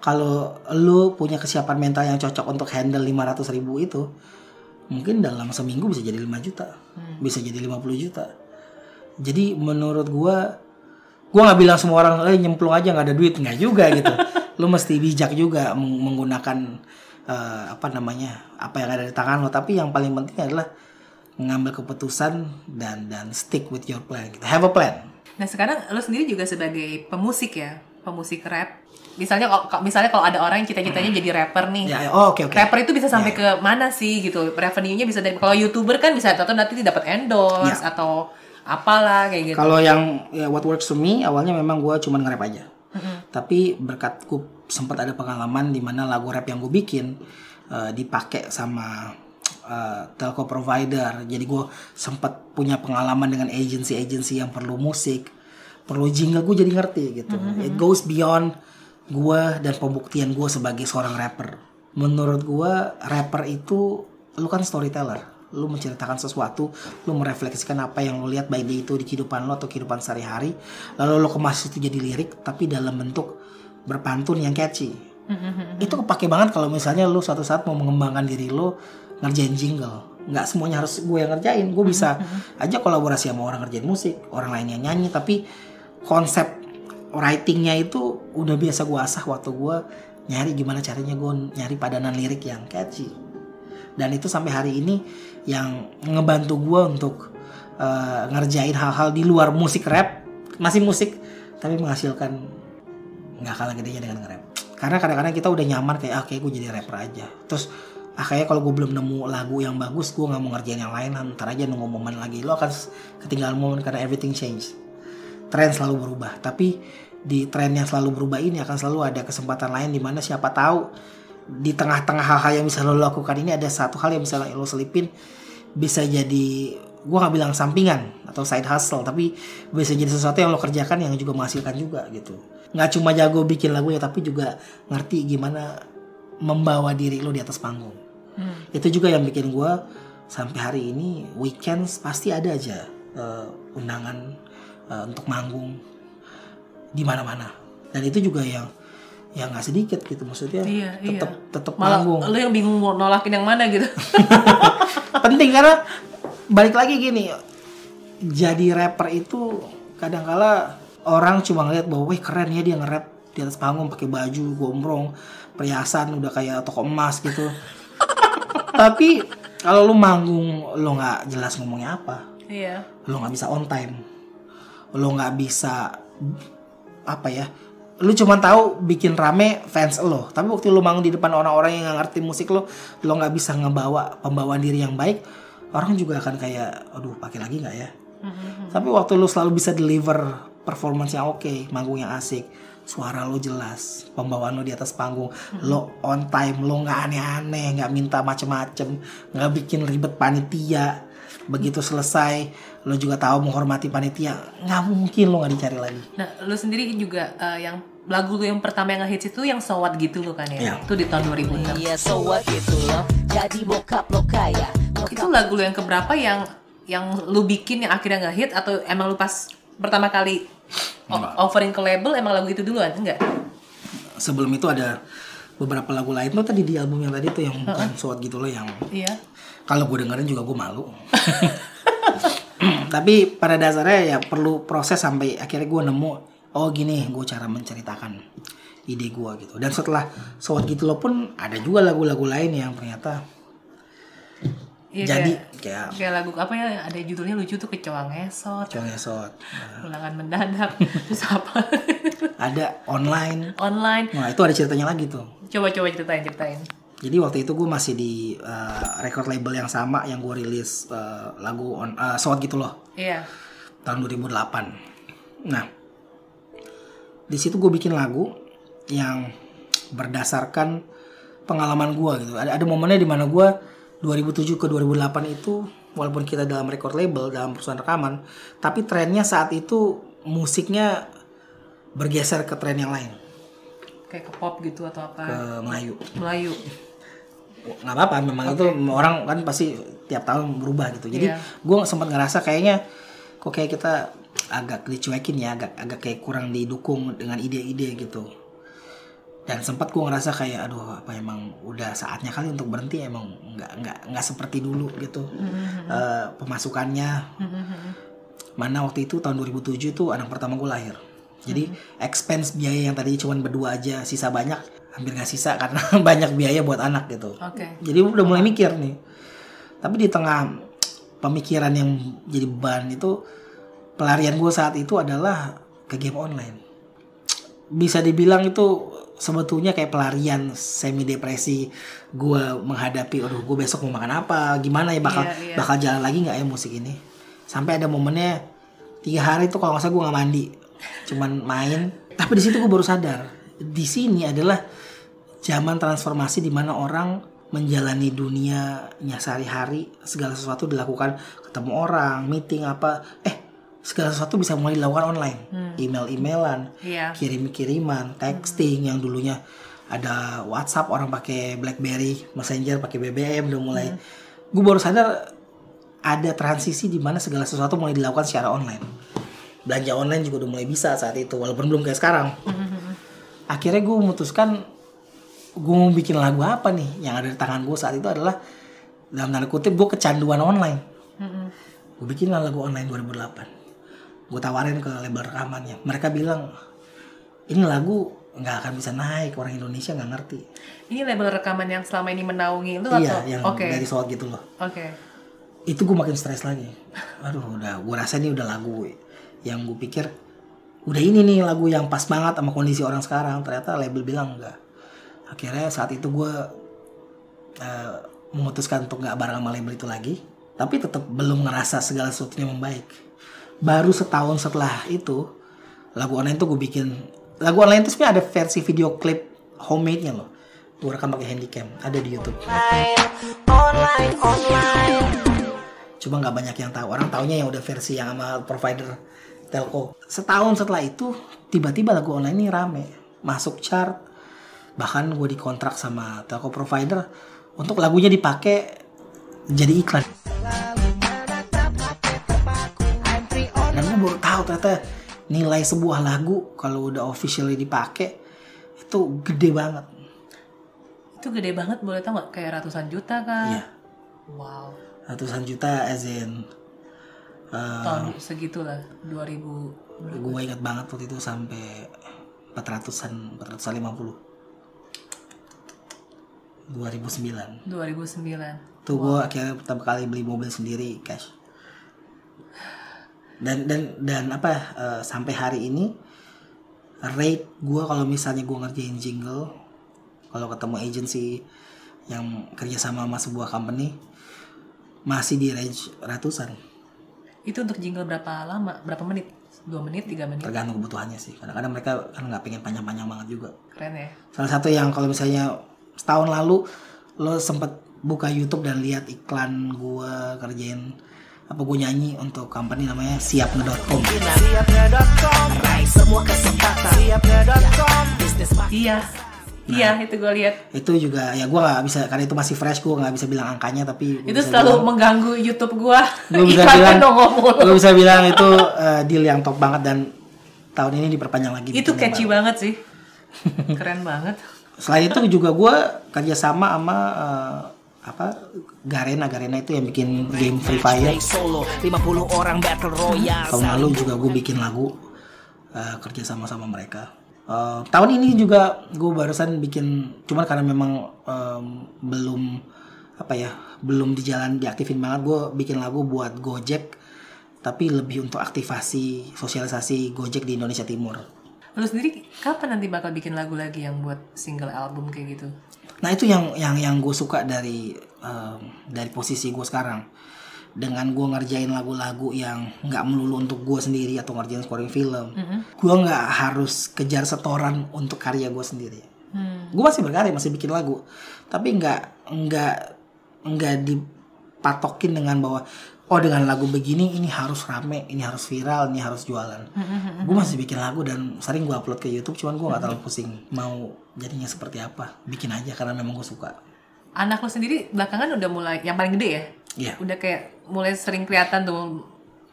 Kalau lo punya kesiapan mental yang cocok untuk handle 500 ribu itu, mungkin dalam seminggu bisa jadi 5 juta, bisa jadi 50 juta. Jadi menurut gua, gua nggak bilang semua orang eh nyemplung aja nggak ada duit nggak juga gitu. lo mesti bijak juga meng- menggunakan eh, apa namanya apa yang ada di tangan lo. Tapi yang paling penting adalah mengambil keputusan dan dan stick with your plan. Gitu. Have a plan. Nah sekarang lo sendiri juga sebagai pemusik ya, pemusik rap. Misalnya kalau misalnya kalau ada orang yang cita-citanya jadi rapper nih. Ya, oh, oke oke. Rapper itu bisa sampai ke mana sih gitu? Revenue-nya bisa dari kalau YouTuber kan bisa atau nanti dapat endorse Ya. atau apalah kayak gitu. Kalau yang ya, what works for me awalnya memang gue cuman nge-rap aja. Tapi berkat gue sempat ada pengalaman di mana lagu rap yang gue bikin eh, dipakai sama eh, telco provider. Jadi gue sempat punya pengalaman dengan agency-agency yang perlu musik, perlu jingle gue jadi ngerti gitu. It goes beyond gue dan pembuktian gue sebagai seorang rapper. Menurut gue rapper itu lu kan storyteller lu menceritakan sesuatu, lu merefleksikan apa yang lu lihat baik di itu di kehidupan lu atau kehidupan sehari-hari, lalu lu kemas itu jadi lirik tapi dalam bentuk berpantun yang catchy. Itu kepake banget kalau misalnya lu suatu saat mau mengembangkan diri lu ngerjain jingle. Nggak semuanya harus gue yang ngerjain, gue bisa aja kolaborasi sama orang ngerjain musik, orang lain yang nyanyi, tapi konsep writingnya itu udah biasa gue asah waktu gue nyari gimana caranya gue nyari padanan lirik yang catchy dan itu sampai hari ini yang ngebantu gue untuk eh, ngerjain hal-hal di luar musik rap. Masih musik tapi menghasilkan nggak kalah gedenya dengan nge-rap. Karena kadang-kadang kita udah nyaman kayak ah kayak gue jadi rapper aja. Terus ah kayak kalau gue belum nemu lagu yang bagus gue nggak mau ngerjain yang lain ntar aja nunggu momen lagi. Lo akan ketinggalan momen karena everything change. Tren selalu berubah tapi di tren yang selalu berubah ini akan selalu ada kesempatan lain di mana siapa tahu di tengah-tengah hal-hal yang bisa lo lakukan ini ada satu hal yang bisa lo selipin bisa jadi gua nggak bilang sampingan atau side hustle tapi bisa jadi sesuatu yang lo kerjakan yang juga menghasilkan juga gitu. Nggak cuma jago bikin lagunya tapi juga ngerti gimana membawa diri lo di atas panggung. Itu juga yang bikin gua sampai hari ini weekends pasti ada aja eh, undangan eh, untuk manggung di mana-mana. Dan itu juga yang yang nggak sedikit gitu maksudnya Iya, iya. tetap tetap Malah manggung lo yang bingung mau nolakin yang mana gitu. penting karena balik lagi gini jadi rapper itu kadangkala orang cuma ngeliat bahwa wih keren ya dia nge-rap di atas panggung pakai baju gombrong perhiasan udah kayak toko emas gitu tapi kalau lu manggung lu nggak jelas ngomongnya apa Iya. lo nggak bisa on time lo nggak bisa apa ya lu cuma tahu bikin rame fans lo. Tapi waktu lu manggung di depan orang-orang yang nggak ngerti musik lo lo nggak bisa ngebawa pembawaan diri yang baik orang juga akan kayak aduh pakai lagi nggak ya? Tapi waktu lu selalu bisa deliver performance yang oke manggung yang asik suara lo jelas pembawaan lo di atas panggung lo on time lo nggak aneh-aneh nggak minta macem-macem nggak bikin ribet panitia. Begitu selesai lo juga tahu menghormati panitia nggak mungkin lo nggak dicari lagi. Nah, lu sendiri juga eh, yang lagu lu yang pertama yang ngehits itu yang sowat gitu lo kan ya. Iya. Itu di tahun 2006. Iya so what gitu loh Jadi bokap lo kaya Itu lagu lu yang keberapa yang yang lu bikin yang akhirnya ngehit atau emang lu pas pertama kali offering ke label emang lagu itu duluan enggak? sebelum itu ada beberapa lagu lain tuh tadi di album yang tadi tuh yang bukan suat gitu loh yang Iya. kalau gue dengerin juga gue malu tapi pada dasarnya ya perlu proses sampai akhirnya gue nemu oh gini gue cara menceritakan ide gue gitu dan setelah soal gitu lo pun ada juga lagu-lagu lain yang ternyata Iya, jadi kayak, kayak kayak lagu apa ya ada judulnya lucu tuh kecoa ngesot, contohnya sot ulangan mendadak, terus apa? ada online Online. nah itu ada ceritanya lagi tuh Coba coba ceritain ceritain. Jadi waktu itu gue masih di uh, record label yang sama yang gue rilis uh, lagu on uh, Sawat gitu loh Iya. tahun 2008. Nah di situ gue bikin lagu yang berdasarkan pengalaman gue gitu. Ada ada momennya di mana gue 2007 ke 2008 itu walaupun kita dalam record label dalam perusahaan rekaman, tapi trennya saat itu musiknya bergeser ke tren yang lain Kayak ke pop gitu atau ke apa? Melayu Melayu. nggak apa-apa memang itu orang kan pasti tiap tahun berubah gitu jadi Iya. gue sempat ngerasa kayaknya kok kayak kita agak dicuekin ya agak agak kayak kurang didukung dengan ide-ide gitu. Dan sempat gue ngerasa kayak aduh apa emang udah saatnya kali untuk berhenti emang nggak nggak nggak seperti dulu gitu. Eh, pemasukannya. Mana waktu itu tahun 2007 itu anak pertama gue lahir. Jadi expense biaya yang tadi cuma berdua aja sisa banyak hampir nggak sisa karena banyak biaya buat anak gitu. Oke. jadi udah mulai mikir nih. Tapi di tengah pemikiran yang jadi beban itu pelarian gue saat itu adalah ke game online. Bisa dibilang itu sebetulnya kayak pelarian semi depresi gue menghadapi aduh gue besok mau makan apa? Gimana ya? Bakal Iya, iya. bakal jalan lagi nggak ya musik ini? Sampai ada momennya tiga hari itu kalau nggak salah gue nggak mandi. Cuman main. Tapi di situ gue baru sadar di sini adalah zaman transformasi di mana orang menjalani dunianya sehari-hari segala sesuatu dilakukan. Ketemu orang meeting apa. Eh segala sesuatu bisa mulai dilakukan online. Email-emailan Iya. kirim-kiriman texting yang dulunya ada WhatsApp orang pakai BlackBerry Messenger pakai BBM udah mulai. Gue baru sadar ada transisi di mana segala sesuatu mulai dilakukan secara online. Belanja online juga udah mulai bisa saat itu walaupun belum kayak sekarang. Akhirnya gue memutuskan gue mau bikin lagu apa nih yang ada di tangan gue saat itu adalah dalam tanda kutip gue kecanduan online. Gue bikin lagu online 2008 gue tawarin ke label rekamannya. Mereka bilang ini lagu nggak akan bisa naik orang Indonesia nggak ngerti. Ini label rekaman yang selama ini menaungi lu iya atau? yang Oke. dari soal gitu loh. Oke. itu gue makin stres lagi. Aduh udah gue rasa ini udah lagu yang gue pikir udah ini nih lagu yang pas banget sama kondisi orang sekarang. Ternyata label bilang enggak akhirnya saat itu gue eh, memutuskan untuk nggak bareng sama label itu lagi tapi tetap belum ngerasa segala sesuatunya membaik baru setahun setelah itu lagu online tuh gue bikin lagu online itu sebenarnya ada versi video klip homemade nya loh. Gue rekam pakai handycam ada di YouTube. Cuma nggak banyak yang tahu orang taunya yang udah versi yang sama provider telco. Setahun setelah itu tiba-tiba lagu online ini rame. Masuk chart bahkan gue dikontrak sama telco provider untuk lagunya dipakai jadi iklan baru tahu ternyata nilai sebuah lagu kalau udah officially dipakai itu gede banget Itu gede banget boleh tau nggak? Kayak ratusan juta kan? Iya. Wow. ratusan juta as in eh, Tahun segitulah 2000 gue inget banget waktu itu sampai 400-an 450 2009 2009. tuh gue akhirnya pertama kali beli mobil sendiri cash dan dan dan apa eh, sampai hari ini rate gue kalau misalnya gue ngerjain jingle kalau ketemu agency yang kerja sama sama sebuah company masih di range ratusan Itu untuk jingle berapa lama? Berapa menit? 2 menit, 3 menit? tergantung kebutuhannya sih kadang-kadang mereka kan nggak pengen panjang-panjang banget juga Keren ya. salah satu yang kalau misalnya setahun lalu lo sempet buka YouTube dan lihat iklan gua kerjain apa gue nyanyi untuk company namanya siapne.com Iya. Iya, itu gue lihat. itu juga ya gua nggak bisa karena itu masih fresh gua nggak bisa bilang angkanya tapi Itu selalu bilang- mengganggu YouTube gua. gua bisa bilang gua bisa bilang itu eh, deal yang top banget dan tahun ini diperpanjang lagi Itu catchy Bang. banget sih. Keren banget. selain itu juga gue kerja sama sama eh, apa Garena Garena itu yang bikin game Free Fire. Solo 50 orang battle royale. Tahun lalu juga gue bikin lagu eh, kerja sama sama mereka. Eh, tahun ini juga gue barusan bikin cuman karena memang em, belum apa ya belum di jalan diaktifin banget gue bikin lagu buat Gojek tapi lebih untuk aktivasi sosialisasi Gojek di Indonesia Timur. Lu sendiri kapan nanti bakal bikin lagu lagi yang buat single album kayak gitu? Nah itu yang yang yang gue suka dari em, dari posisi gue sekarang. Dengan gue ngerjain lagu-lagu yang nggak melulu untuk gue sendiri atau ngerjain scoring film, gue nggak harus kejar setoran untuk karya gue sendiri. Gue masih berkarya, masih bikin lagu, tapi nggak nggak nggak dipatokin dengan bahwa oh dengan lagu begini ini harus rame ini harus viral ini harus jualan gue masih bikin lagu dan sering gue upload ke YouTube cuman gue nggak terlalu pusing mau jadinya seperti apa bikin aja karena memang gue suka Anak lo sendiri belakangan udah mulai yang paling gede ya? Iya. Udah kayak mulai sering kelihatan tuh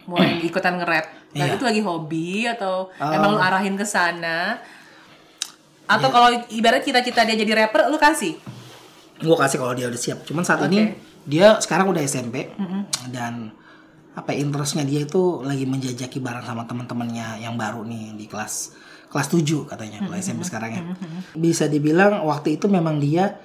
mulai ikutan nge-rap. Nah, Iya. itu lagi hobi atau Oh. emang lu arahin ke sana? Atau kalau ibarat cita-cita dia jadi rapper, lu kasih? gue kasih kalau dia udah siap cuman saat Oke. ini dia sekarang udah SMP dan apa ya, interestnya dia itu lagi menjajaki bareng sama teman-temannya yang baru nih di kelas kelas 7 katanya kalau SMP sekarang ya bisa dibilang waktu itu memang dia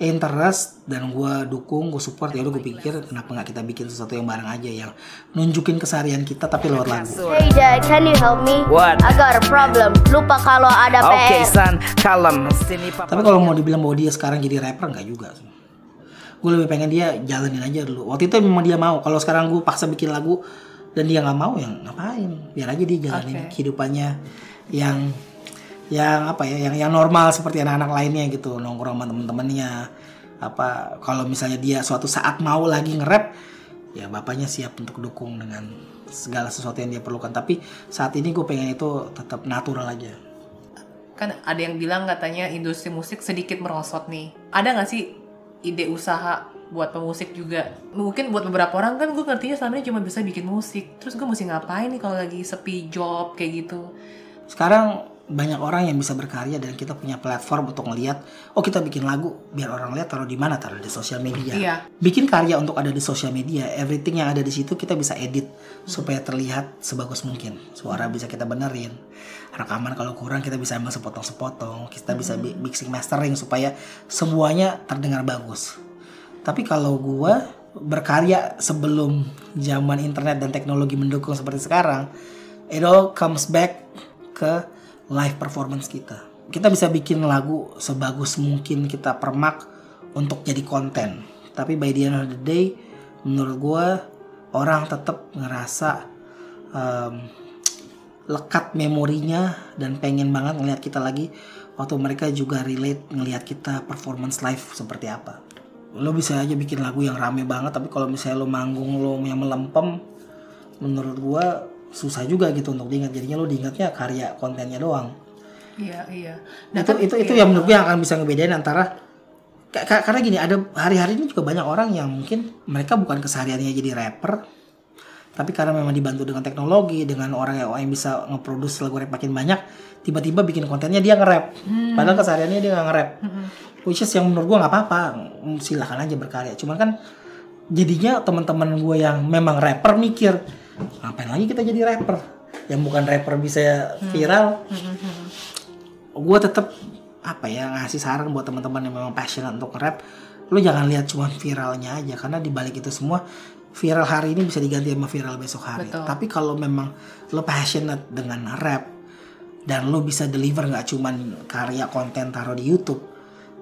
interest dan gue dukung gue support ya udah gue pikir kenapa nggak kita bikin sesuatu yang bareng aja yang nunjukin keseharian kita tapi lewat lagu Hey dad, can you help me? What? I got a problem. Lupa kalau ada Okay, PR. son, kalem. Sini papa. Tapi kalau mau dibilang bahwa dia sekarang jadi rapper nggak juga. Gue lebih pengen dia jalanin aja dulu. Waktu itu memang dia mau. Kalau sekarang gue paksa bikin lagu dan dia nggak mau, yang ngapain? Biar aja dia jalanin Oke. kehidupannya yang yang apa ya, yang yang normal seperti anak-anak lainnya gitu, nongkrong sama temen-temennya. Apa kalau misalnya dia suatu saat mau lagi nge-rap, ya bapaknya siap untuk dukung dengan segala sesuatu yang dia perlukan. Tapi saat ini gue pengen itu tetap natural aja. Kan ada yang bilang katanya industri musik sedikit merosot nih. Ada nggak sih ide usaha buat pemusik juga? Mungkin buat beberapa orang kan gue ngertinya selama ini cuma bisa bikin musik. Terus gue mesti ngapain nih kalau lagi sepi job kayak gitu? sekarang banyak orang yang bisa berkarya dan kita punya platform untuk ngelihat oh kita bikin lagu biar orang lihat taruh di mana taruh di sosial media Iya. bikin karya untuk ada di sosial media everything yang ada di situ kita bisa edit supaya terlihat sebagus mungkin suara bisa kita benerin rekaman kalau kurang kita bisa ambil sepotong-sepotong kita bisa bi- mixing mastering supaya semuanya terdengar bagus tapi kalau gua berkarya sebelum zaman internet dan teknologi mendukung seperti sekarang, it all comes back ke live performance kita. Kita bisa bikin lagu sebagus mungkin kita permak untuk jadi konten. Tapi by the end of the day, menurut gua orang tetap ngerasa um, lekat memorinya dan pengen banget ngelihat kita lagi waktu mereka juga relate ngelihat kita performance live seperti apa. Lo bisa aja bikin lagu yang rame banget tapi kalau misalnya lo manggung lo yang melempem menurut gua susah juga gitu untuk diingat. Jadinya lo diingatnya karya kontennya doang. Iya, iya. itu itu itu yang menurut gue yang akan bisa ngebedain antara ka- ka- karena gini ada hari-hari ini juga banyak orang yang mungkin mereka bukan kesehariannya jadi rapper tapi karena memang dibantu dengan teknologi dengan orang yang, yang bisa ngeproduksi lagu rap makin banyak tiba-tiba bikin kontennya dia nge-rap. Padahal kesehariannya dia nggak nge-rap. Which is yang menurut gue nggak apa-apa. Mm, silahkan aja berkarya. Cuman kan jadinya teman-teman gue yang memang rapper mikir ngapain lagi kita jadi rapper? Yang bukan rapper bisa viral. Gue tetap apa ya ngasih saran buat teman-teman yang memang passionate untuk rap lu jangan lihat cuma viralnya aja karena di balik itu semua viral hari ini bisa diganti sama viral besok hari Betul. tapi kalau memang lo passionate dengan rap dan lo bisa deliver nggak cuman karya konten taruh di YouTube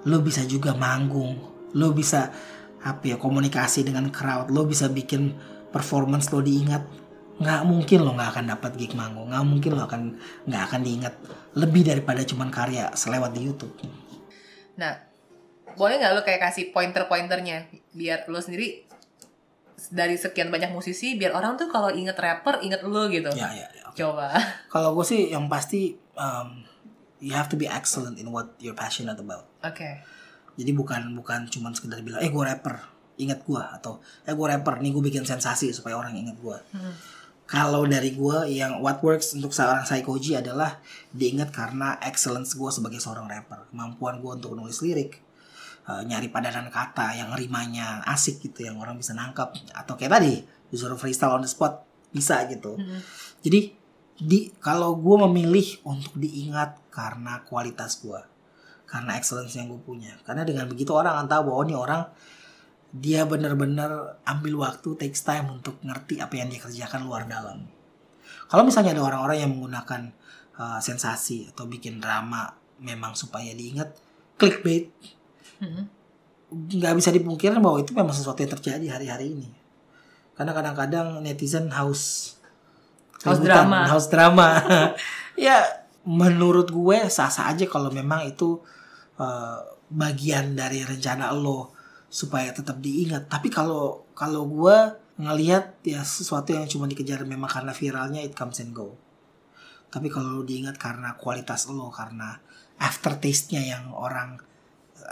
lo bisa juga manggung lo bisa apa ya komunikasi dengan crowd lo bisa bikin performance lo diingat nggak mungkin lo nggak akan dapat gig manggung nggak mungkin lo akan nggak akan diingat lebih daripada cuman karya selewat di YouTube Nah, boleh nggak lo kayak kasih pointer-pointernya biar lo sendiri dari sekian banyak musisi biar orang tuh kalau inget rapper inget lo gitu. ya ya, ya. Coba. kalau gue sih yang pasti um, you have to be excellent in what you're passionate about Oke. jadi bukan bukan cuman sekedar bilang eh gue rapper ingat gue atau eh gue rapper nih gue bikin sensasi supaya orang ingat gue kalau dari gue yang what works untuk seorang psychoji adalah diingat karena excellence gue sebagai seorang rapper kemampuan gue untuk nulis lirik eh, nyari padanan kata yang rimanya asik gitu yang orang bisa nangkap atau kayak tadi disuruh freestyle on the spot bisa gitu. Jadi di kalau gue memilih untuk diingat karena kualitas gue karena excellence yang gue punya. Karena dengan begitu orang akan tahu bahwa ini orang dia benar-benar ambil waktu takes time untuk ngerti apa yang dia kerjakan luar dalam. Kalau misalnya ada orang-orang yang menggunakan uh, sensasi atau bikin drama memang supaya diingat clickbait nggak bisa dipungkiri bahwa itu memang sesuatu yang terjadi hari-hari ini. Karena kadang-kadang netizen haus Haus drama. haus drama. Ya menurut gue sah-sah aja kalau memang itu uh, bagian dari rencana lo supaya tetap diingat. Tapi kalau kalau gue ngelihat ya sesuatu yang cuma dikejar memang karena viralnya it comes and go. Tapi kalau lu diingat karena kualitas lo karena aftertaste-nya yang orang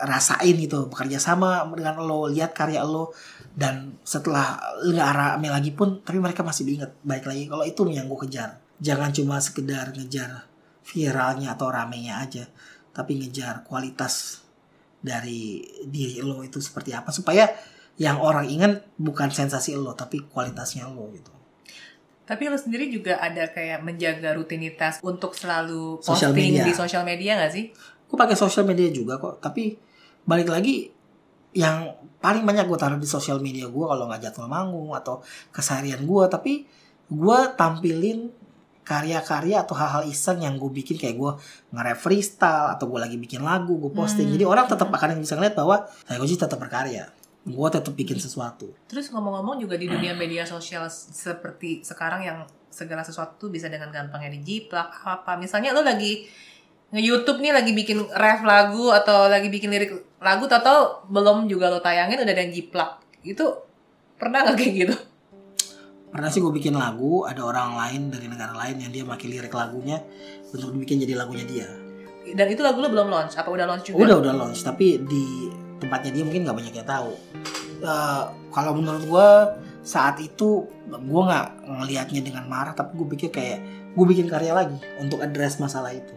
rasain gitu bekerja sama dengan lo lihat karya lo dan setelah nggak rame lagi pun tapi mereka masih diingat baik lagi kalau itu yang gue kejar jangan cuma sekedar ngejar viralnya atau ramenya aja tapi ngejar kualitas dari diri lo itu seperti apa supaya yang orang ingat bukan sensasi lo tapi kualitasnya lo gitu Tapi lo sendiri juga ada kayak menjaga rutinitas untuk selalu Social posting media. di sosial media gak sih? Gue pakai sosial media juga kok. Tapi balik lagi yang paling banyak gue taruh di sosial media gue kalau nggak jadwal manggung atau keseharian gue tapi gue tampilin karya-karya atau hal-hal iseng yang gue bikin. Kayak gue nge-rap freestyle atau gue lagi bikin lagu gue posting. Jadi orang tetap akan bisa ngeliat bahwa saya gue tetap berkarya. Gue tetap bikin sesuatu. Terus ngomong-ngomong juga di dunia media sosial seperti sekarang yang segala sesuatu bisa dengan gampangnya dijiplak apa misalnya lo lagi nge-youtube nih lagi bikin ref lagu atau lagi bikin lirik lagu atau belum juga lo tayangin udah ada yang jiplak. Itu pernah nggak kayak gitu? Pernah sih gue bikin lagu ada orang lain dari negara lain yang dia pakai lirik lagunya untuk dibikin jadi lagunya dia. Dan itu lagu lo belum launch? Apa udah launch juga? Udah udah launch tapi di tempatnya dia mungkin nggak banyak yang tahu. Eh, kalau menurut gue saat itu gue nggak ngelihatnya dengan marah tapi gue pikir kayak gue bikin karya lagi untuk address masalah itu.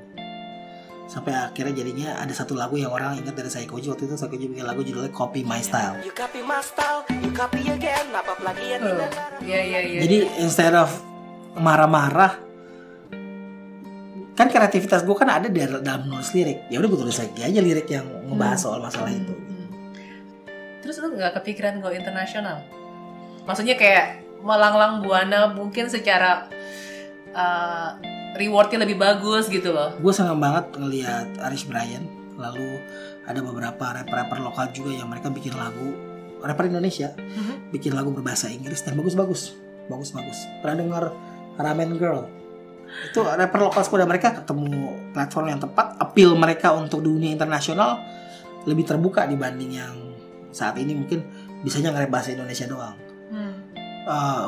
Sampai akhirnya jadinya ada satu lagu yang orang ingat dari Saikoji waktu itu Saikoji bikin lagu judulnya Copy My Style. You copy my style, you copy again, apa Oh, iya iya iya Jadi instead of marah-marah kan kreativitas gue kan ada di dalam nulis lirik. Ya udah gue tulis lagi aja lirik yang ngebahas soal masalah itu. terus lo nggak kepikiran go internasional? Maksudnya kayak melanglang buana mungkin secara uh, rewardnya lebih bagus gitu loh. Gue senang banget ngelihat Aris Brian. Lalu ada beberapa rapper-rapper lokal juga yang mereka bikin lagu rapper Indonesia Mhm. bikin lagu berbahasa Inggris dan bagus-bagus. Bagus-bagus. Pernah dengar Ramen Girl? Itu rapper lokal sepeda mereka ketemu platform yang tepat appeal mereka untuk dunia internasional lebih terbuka dibanding yang saat ini. Mungkin bisanya nge-rap bahasa Indonesia doang. Hmm.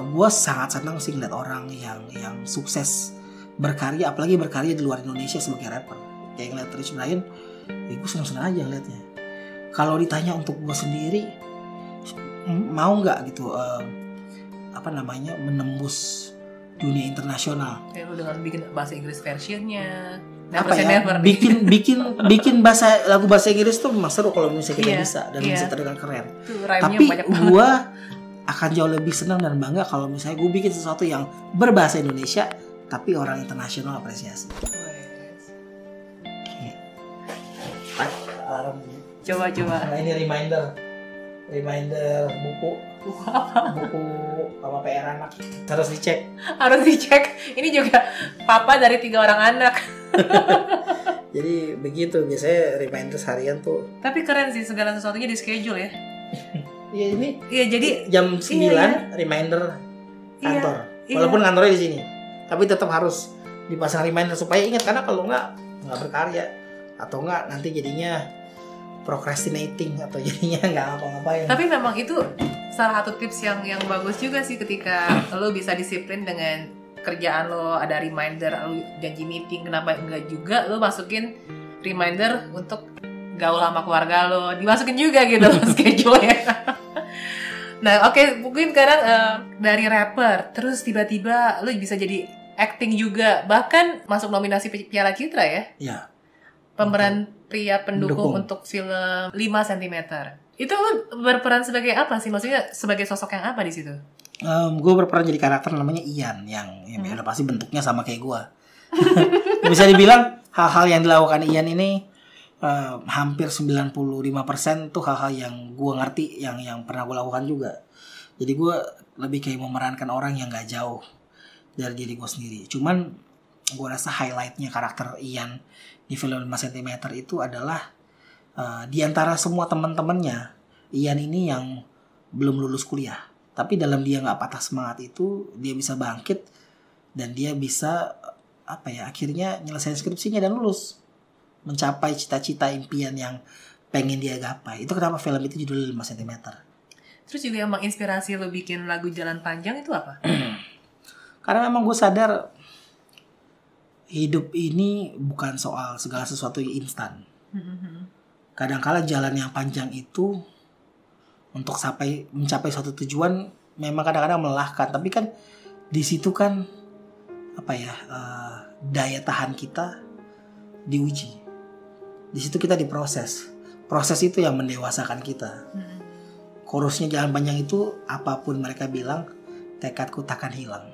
gue sangat senang sih ngeliat orang yang yang sukses berkarya apalagi berkarya di luar Indonesia sebagai rapper. Kayak ngeliat Rich Brian ya gue senang-senang aja ngeliatnya. Kalau ditanya untuk gue sendiri mau nggak gitu eh, apa namanya menembus dunia internasional? Ya, lu dengan bikin bahasa Inggris versionnya. Apa ya? never. Bikin bikin bikin bahasa lagu bahasa Inggris tuh memang seru kalau misalnya kita Iya, bisa dan iya. bisa terdengar keren. Tuh, tapi gue akan jauh lebih senang dan bangga kalau misalnya gue bikin sesuatu yang berbahasa Indonesia tapi orang internasional apresiasi. Coba coba nah ini reminder, reminder buku, buku sama PR anak harus dicek. harus dicek ini juga papa dari tiga orang anak Jadi begitu biasanya reminder harian tuh. tapi keren sih segala sesuatunya di schedule ya Iya ini iya jadi jam 9 Iya, reminder Iya, kantor. iya. Walaupun kantornya di sini. Tapi tetap harus dipasang reminder supaya ingat karena kalau nggak nggak berkarya. Atau nggak nanti jadinya procrastinating atau jadinya nggak ngapa-ngapain. tapi memang itu salah satu tips yang yang bagus juga sih ketika lo bisa disiplin dengan kerjaan lo ada reminder lo janji meeting kenapa enggak juga lo masukin reminder untuk gaul sama keluarga lo. Dimasukin juga gitu loh schedule ya nah oke mungkin sekarang eh, dari rapper terus tiba-tiba lo bisa jadi acting juga bahkan masuk nominasi Pi- Piala Citra ya Ya, pemeran pria pendukung Pendukung. untuk film 5 cm. Itu lu berperan sebagai apa sih? Maksudnya sebagai sosok yang apa di situ? gue berperan jadi karakter namanya Ian yang yang udah pasti bentuknya sama kayak gue. Bisa dibilang hal-hal yang dilakukan Ian ini eh, hampir 95% tuh hal-hal yang gue ngerti yang yang pernah gue lakukan juga. Jadi gue lebih kayak memerankan orang yang gak jauh dari diri gue sendiri. Cuman gue rasa highlightnya karakter Ian di film 5 cm itu adalah eh, di antara semua teman-temannya Ian ini yang belum lulus kuliah tapi dalam dia nggak patah semangat itu dia bisa bangkit dan dia bisa apa ya akhirnya nyelesain skripsinya dan lulus mencapai cita-cita impian yang pengen dia gapai itu kenapa film itu judulnya 5 cm Terus juga yang menginspirasi lo bikin lagu Jalan Panjang itu apa? Karena memang gue sadar hidup ini bukan soal segala sesuatu yang instan. Kadangkala jalan yang panjang itu untuk sampai mencapai suatu tujuan memang kadang-kadang melelahkan. Tapi kan di situ kan apa ya eh, daya tahan kita diuji. Di situ kita diproses. Proses itu yang mendewasakan kita. Chorusnya jalan panjang itu apa pun mereka bilang tekadku takkan hilang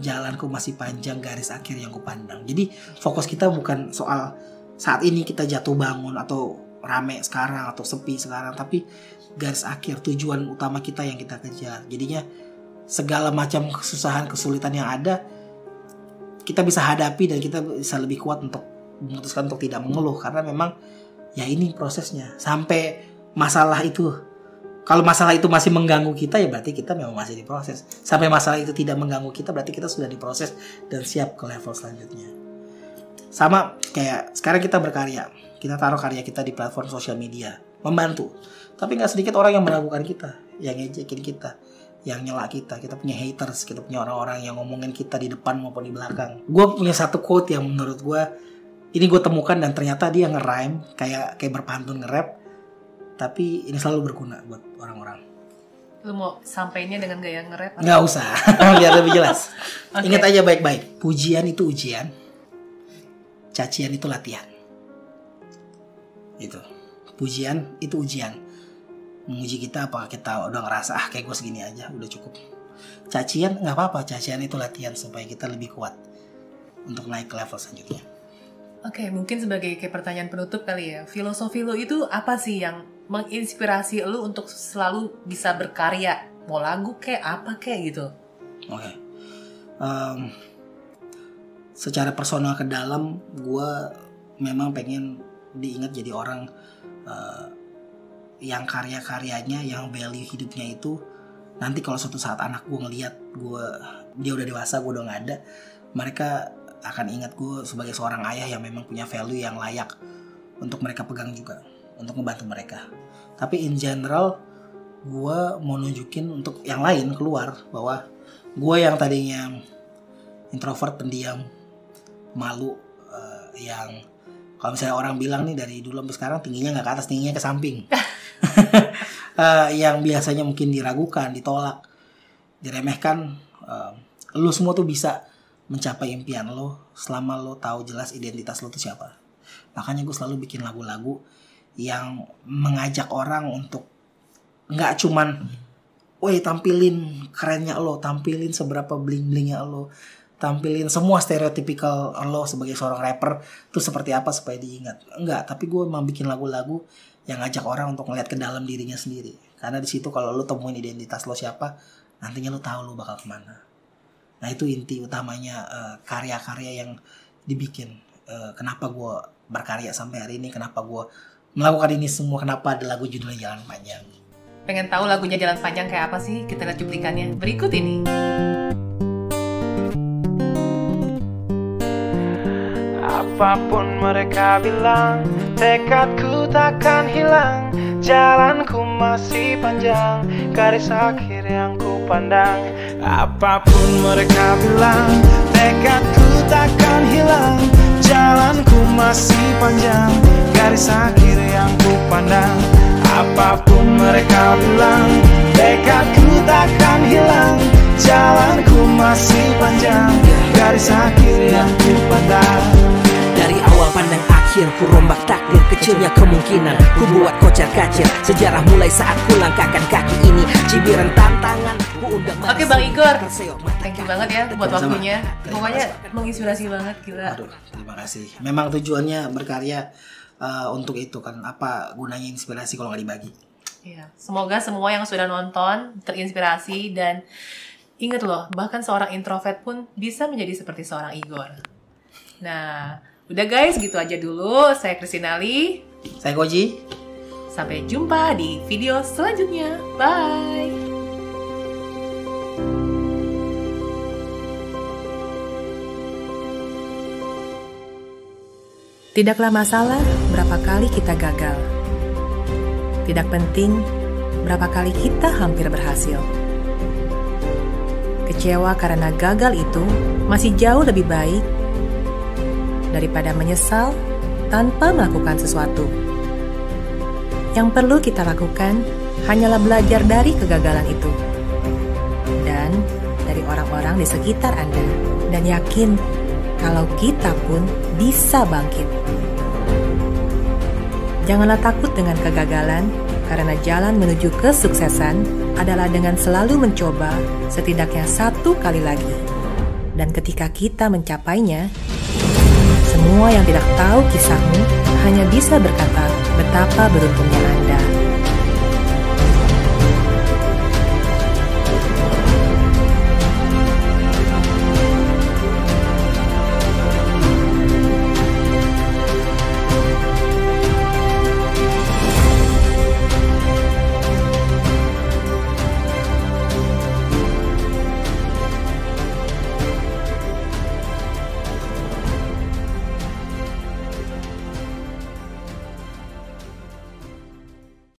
jalanku masih panjang garis akhir yang kupandang. Jadi fokus kita bukan soal saat ini kita jatuh bangun atau rame sekarang atau sepi sekarang tapi garis akhir tujuan utama kita yang kita kejar. Jadinya segala macam kesusahan kesulitan yang ada kita bisa hadapi dan kita bisa lebih kuat untuk memutuskan untuk tidak mengeluh. Karena memang ya ini prosesnya. Sampai masalah itu kalau masalah itu masih mengganggu kita ya berarti kita memang masih diproses. Sampai masalah itu tidak mengganggu kita berarti kita sudah diproses dan siap ke level selanjutnya. Sama kayak sekarang kita berkarya, kita taruh karya kita di platform sosial media, membantu. Tapi nggak sedikit orang yang meragukan kita, yang ngejekin kita, yang nyela kita. Kita punya haters, kita punya orang-orang yang ngomongin kita di depan maupun di belakang. Gue punya satu quote yang menurut gue ini gue temukan dan ternyata dia nge-rhyme kayak kayak berpantun nge-rap tapi ini selalu berguna buat orang-orang. Lo mau sampainya dengan gaya nge-rap? Nggak usah, biar lebih jelas. Oke. Ingat aja baik-baik. Pujian itu ujian, cacian itu latihan. Itu. Pujian itu ujian. Menguji kita apa kita udah ngerasa ah kayak gue segini aja udah cukup. Cacian nggak apa-apa, cacian itu latihan supaya kita lebih kuat untuk naik ke level selanjutnya. Oke, mungkin sebagai kayak pertanyaan penutup kali ya. Filosofi lo itu apa sih yang menginspirasi lo untuk selalu bisa berkarya? Mau lagu kayak apa kayak gitu? Oke. Em, secara personal ke dalam, gue memang pengen diingat jadi orang eh, yang karya-karyanya, yang value hidupnya itu nanti kalau suatu saat anak gue ngeliat gue dia udah dewasa, gue udah nggak ada, mereka akan ingat gue sebagai seorang ayah yang memang punya value yang layak untuk mereka pegang juga, untuk membantu mereka. Tapi in general, gue mau nunjukin untuk yang lain keluar bahwa gue yang tadinya introvert pendiam malu eh, yang kalau misalnya orang bilang nih dari dulu sampai sekarang tingginya nggak ke atas tingginya ke samping. Eh, yang biasanya mungkin diragukan ditolak diremehkan eh, lu semua tuh bisa mencapai impian lo selama lo tahu jelas identitas lo tuh siapa. Makanya gue selalu bikin lagu-lagu yang mengajak orang untuk nggak cuman Woi tampilin kerennya lo, tampilin seberapa bling blingnya lo, tampilin semua stereotypical lo sebagai seorang rapper tuh seperti apa supaya diingat. Enggak, tapi gue emang bikin lagu-lagu yang ngajak orang untuk ngeliat ke dalam dirinya sendiri. Karena di situ kalau lo temuin identitas lo siapa, nantinya lo tahu lo bakal ke mana. Nah itu inti utamanya eh, karya-karya yang dibikin. Eh, kenapa gue berkarya sampai hari ini, kenapa gue melakukan ini semua, kenapa ada lagu judulnya Jalan Panjang. Pengen tahu lagunya Jalan Panjang kayak apa sih? Kita lihat cuplikannya berikut ini. Apa pun mereka bilang Tekadku takkan hilang Jalanku masih panjang Garis akhir yang ku pandang Apa pun mereka bilang Tekadku takkan hilang Jalanku masih panjang Garis akhir yang ku pandang Apa pun mereka bilang Tekadku takkan hilang Jalanku masih panjang Garis akhir yang ku pandang Dari awal pandang akhir Ku rombak takdir Kecilnya kemungkinan Ku buat kocar kacir Sejarah mulai saat ku langkahkan kaki ini Cibiran tantangan Oke Bang Igor, thank you banget ya buat Sama-sama. waktunya. Pokoknya menginspirasi banget gila. Aduh, terima kasih. Memang tujuannya berkarya eh, untuk itu kan. Apa gunanya inspirasi kalau nggak dibagi? Iya, semoga semua yang sudah nonton terinspirasi dan ingat loh, bahkan seorang introvert pun bisa menjadi seperti seorang Igor. Nah, udah guys, gitu aja dulu. Saya Kristinali. Saya Koji. Sampai jumpa di video selanjutnya. Bye. Tidaklah masalah berapa kali kita gagal. Tidak penting berapa kali kita hampir berhasil. Kecewa karena gagal itu masih jauh lebih baik daripada menyesal tanpa melakukan sesuatu. Yang perlu kita lakukan hanyalah belajar dari kegagalan itu dan dari orang-orang di sekitar Anda, dan yakin kalau kita pun bisa bangkit. Janganlah takut dengan kegagalan, karena jalan menuju kesuksesan adalah dengan selalu mencoba setidaknya satu kali lagi. Dan ketika kita mencapainya, semua yang tidak tahu kisahmu hanya bisa berkata betapa beruntungnya Anda.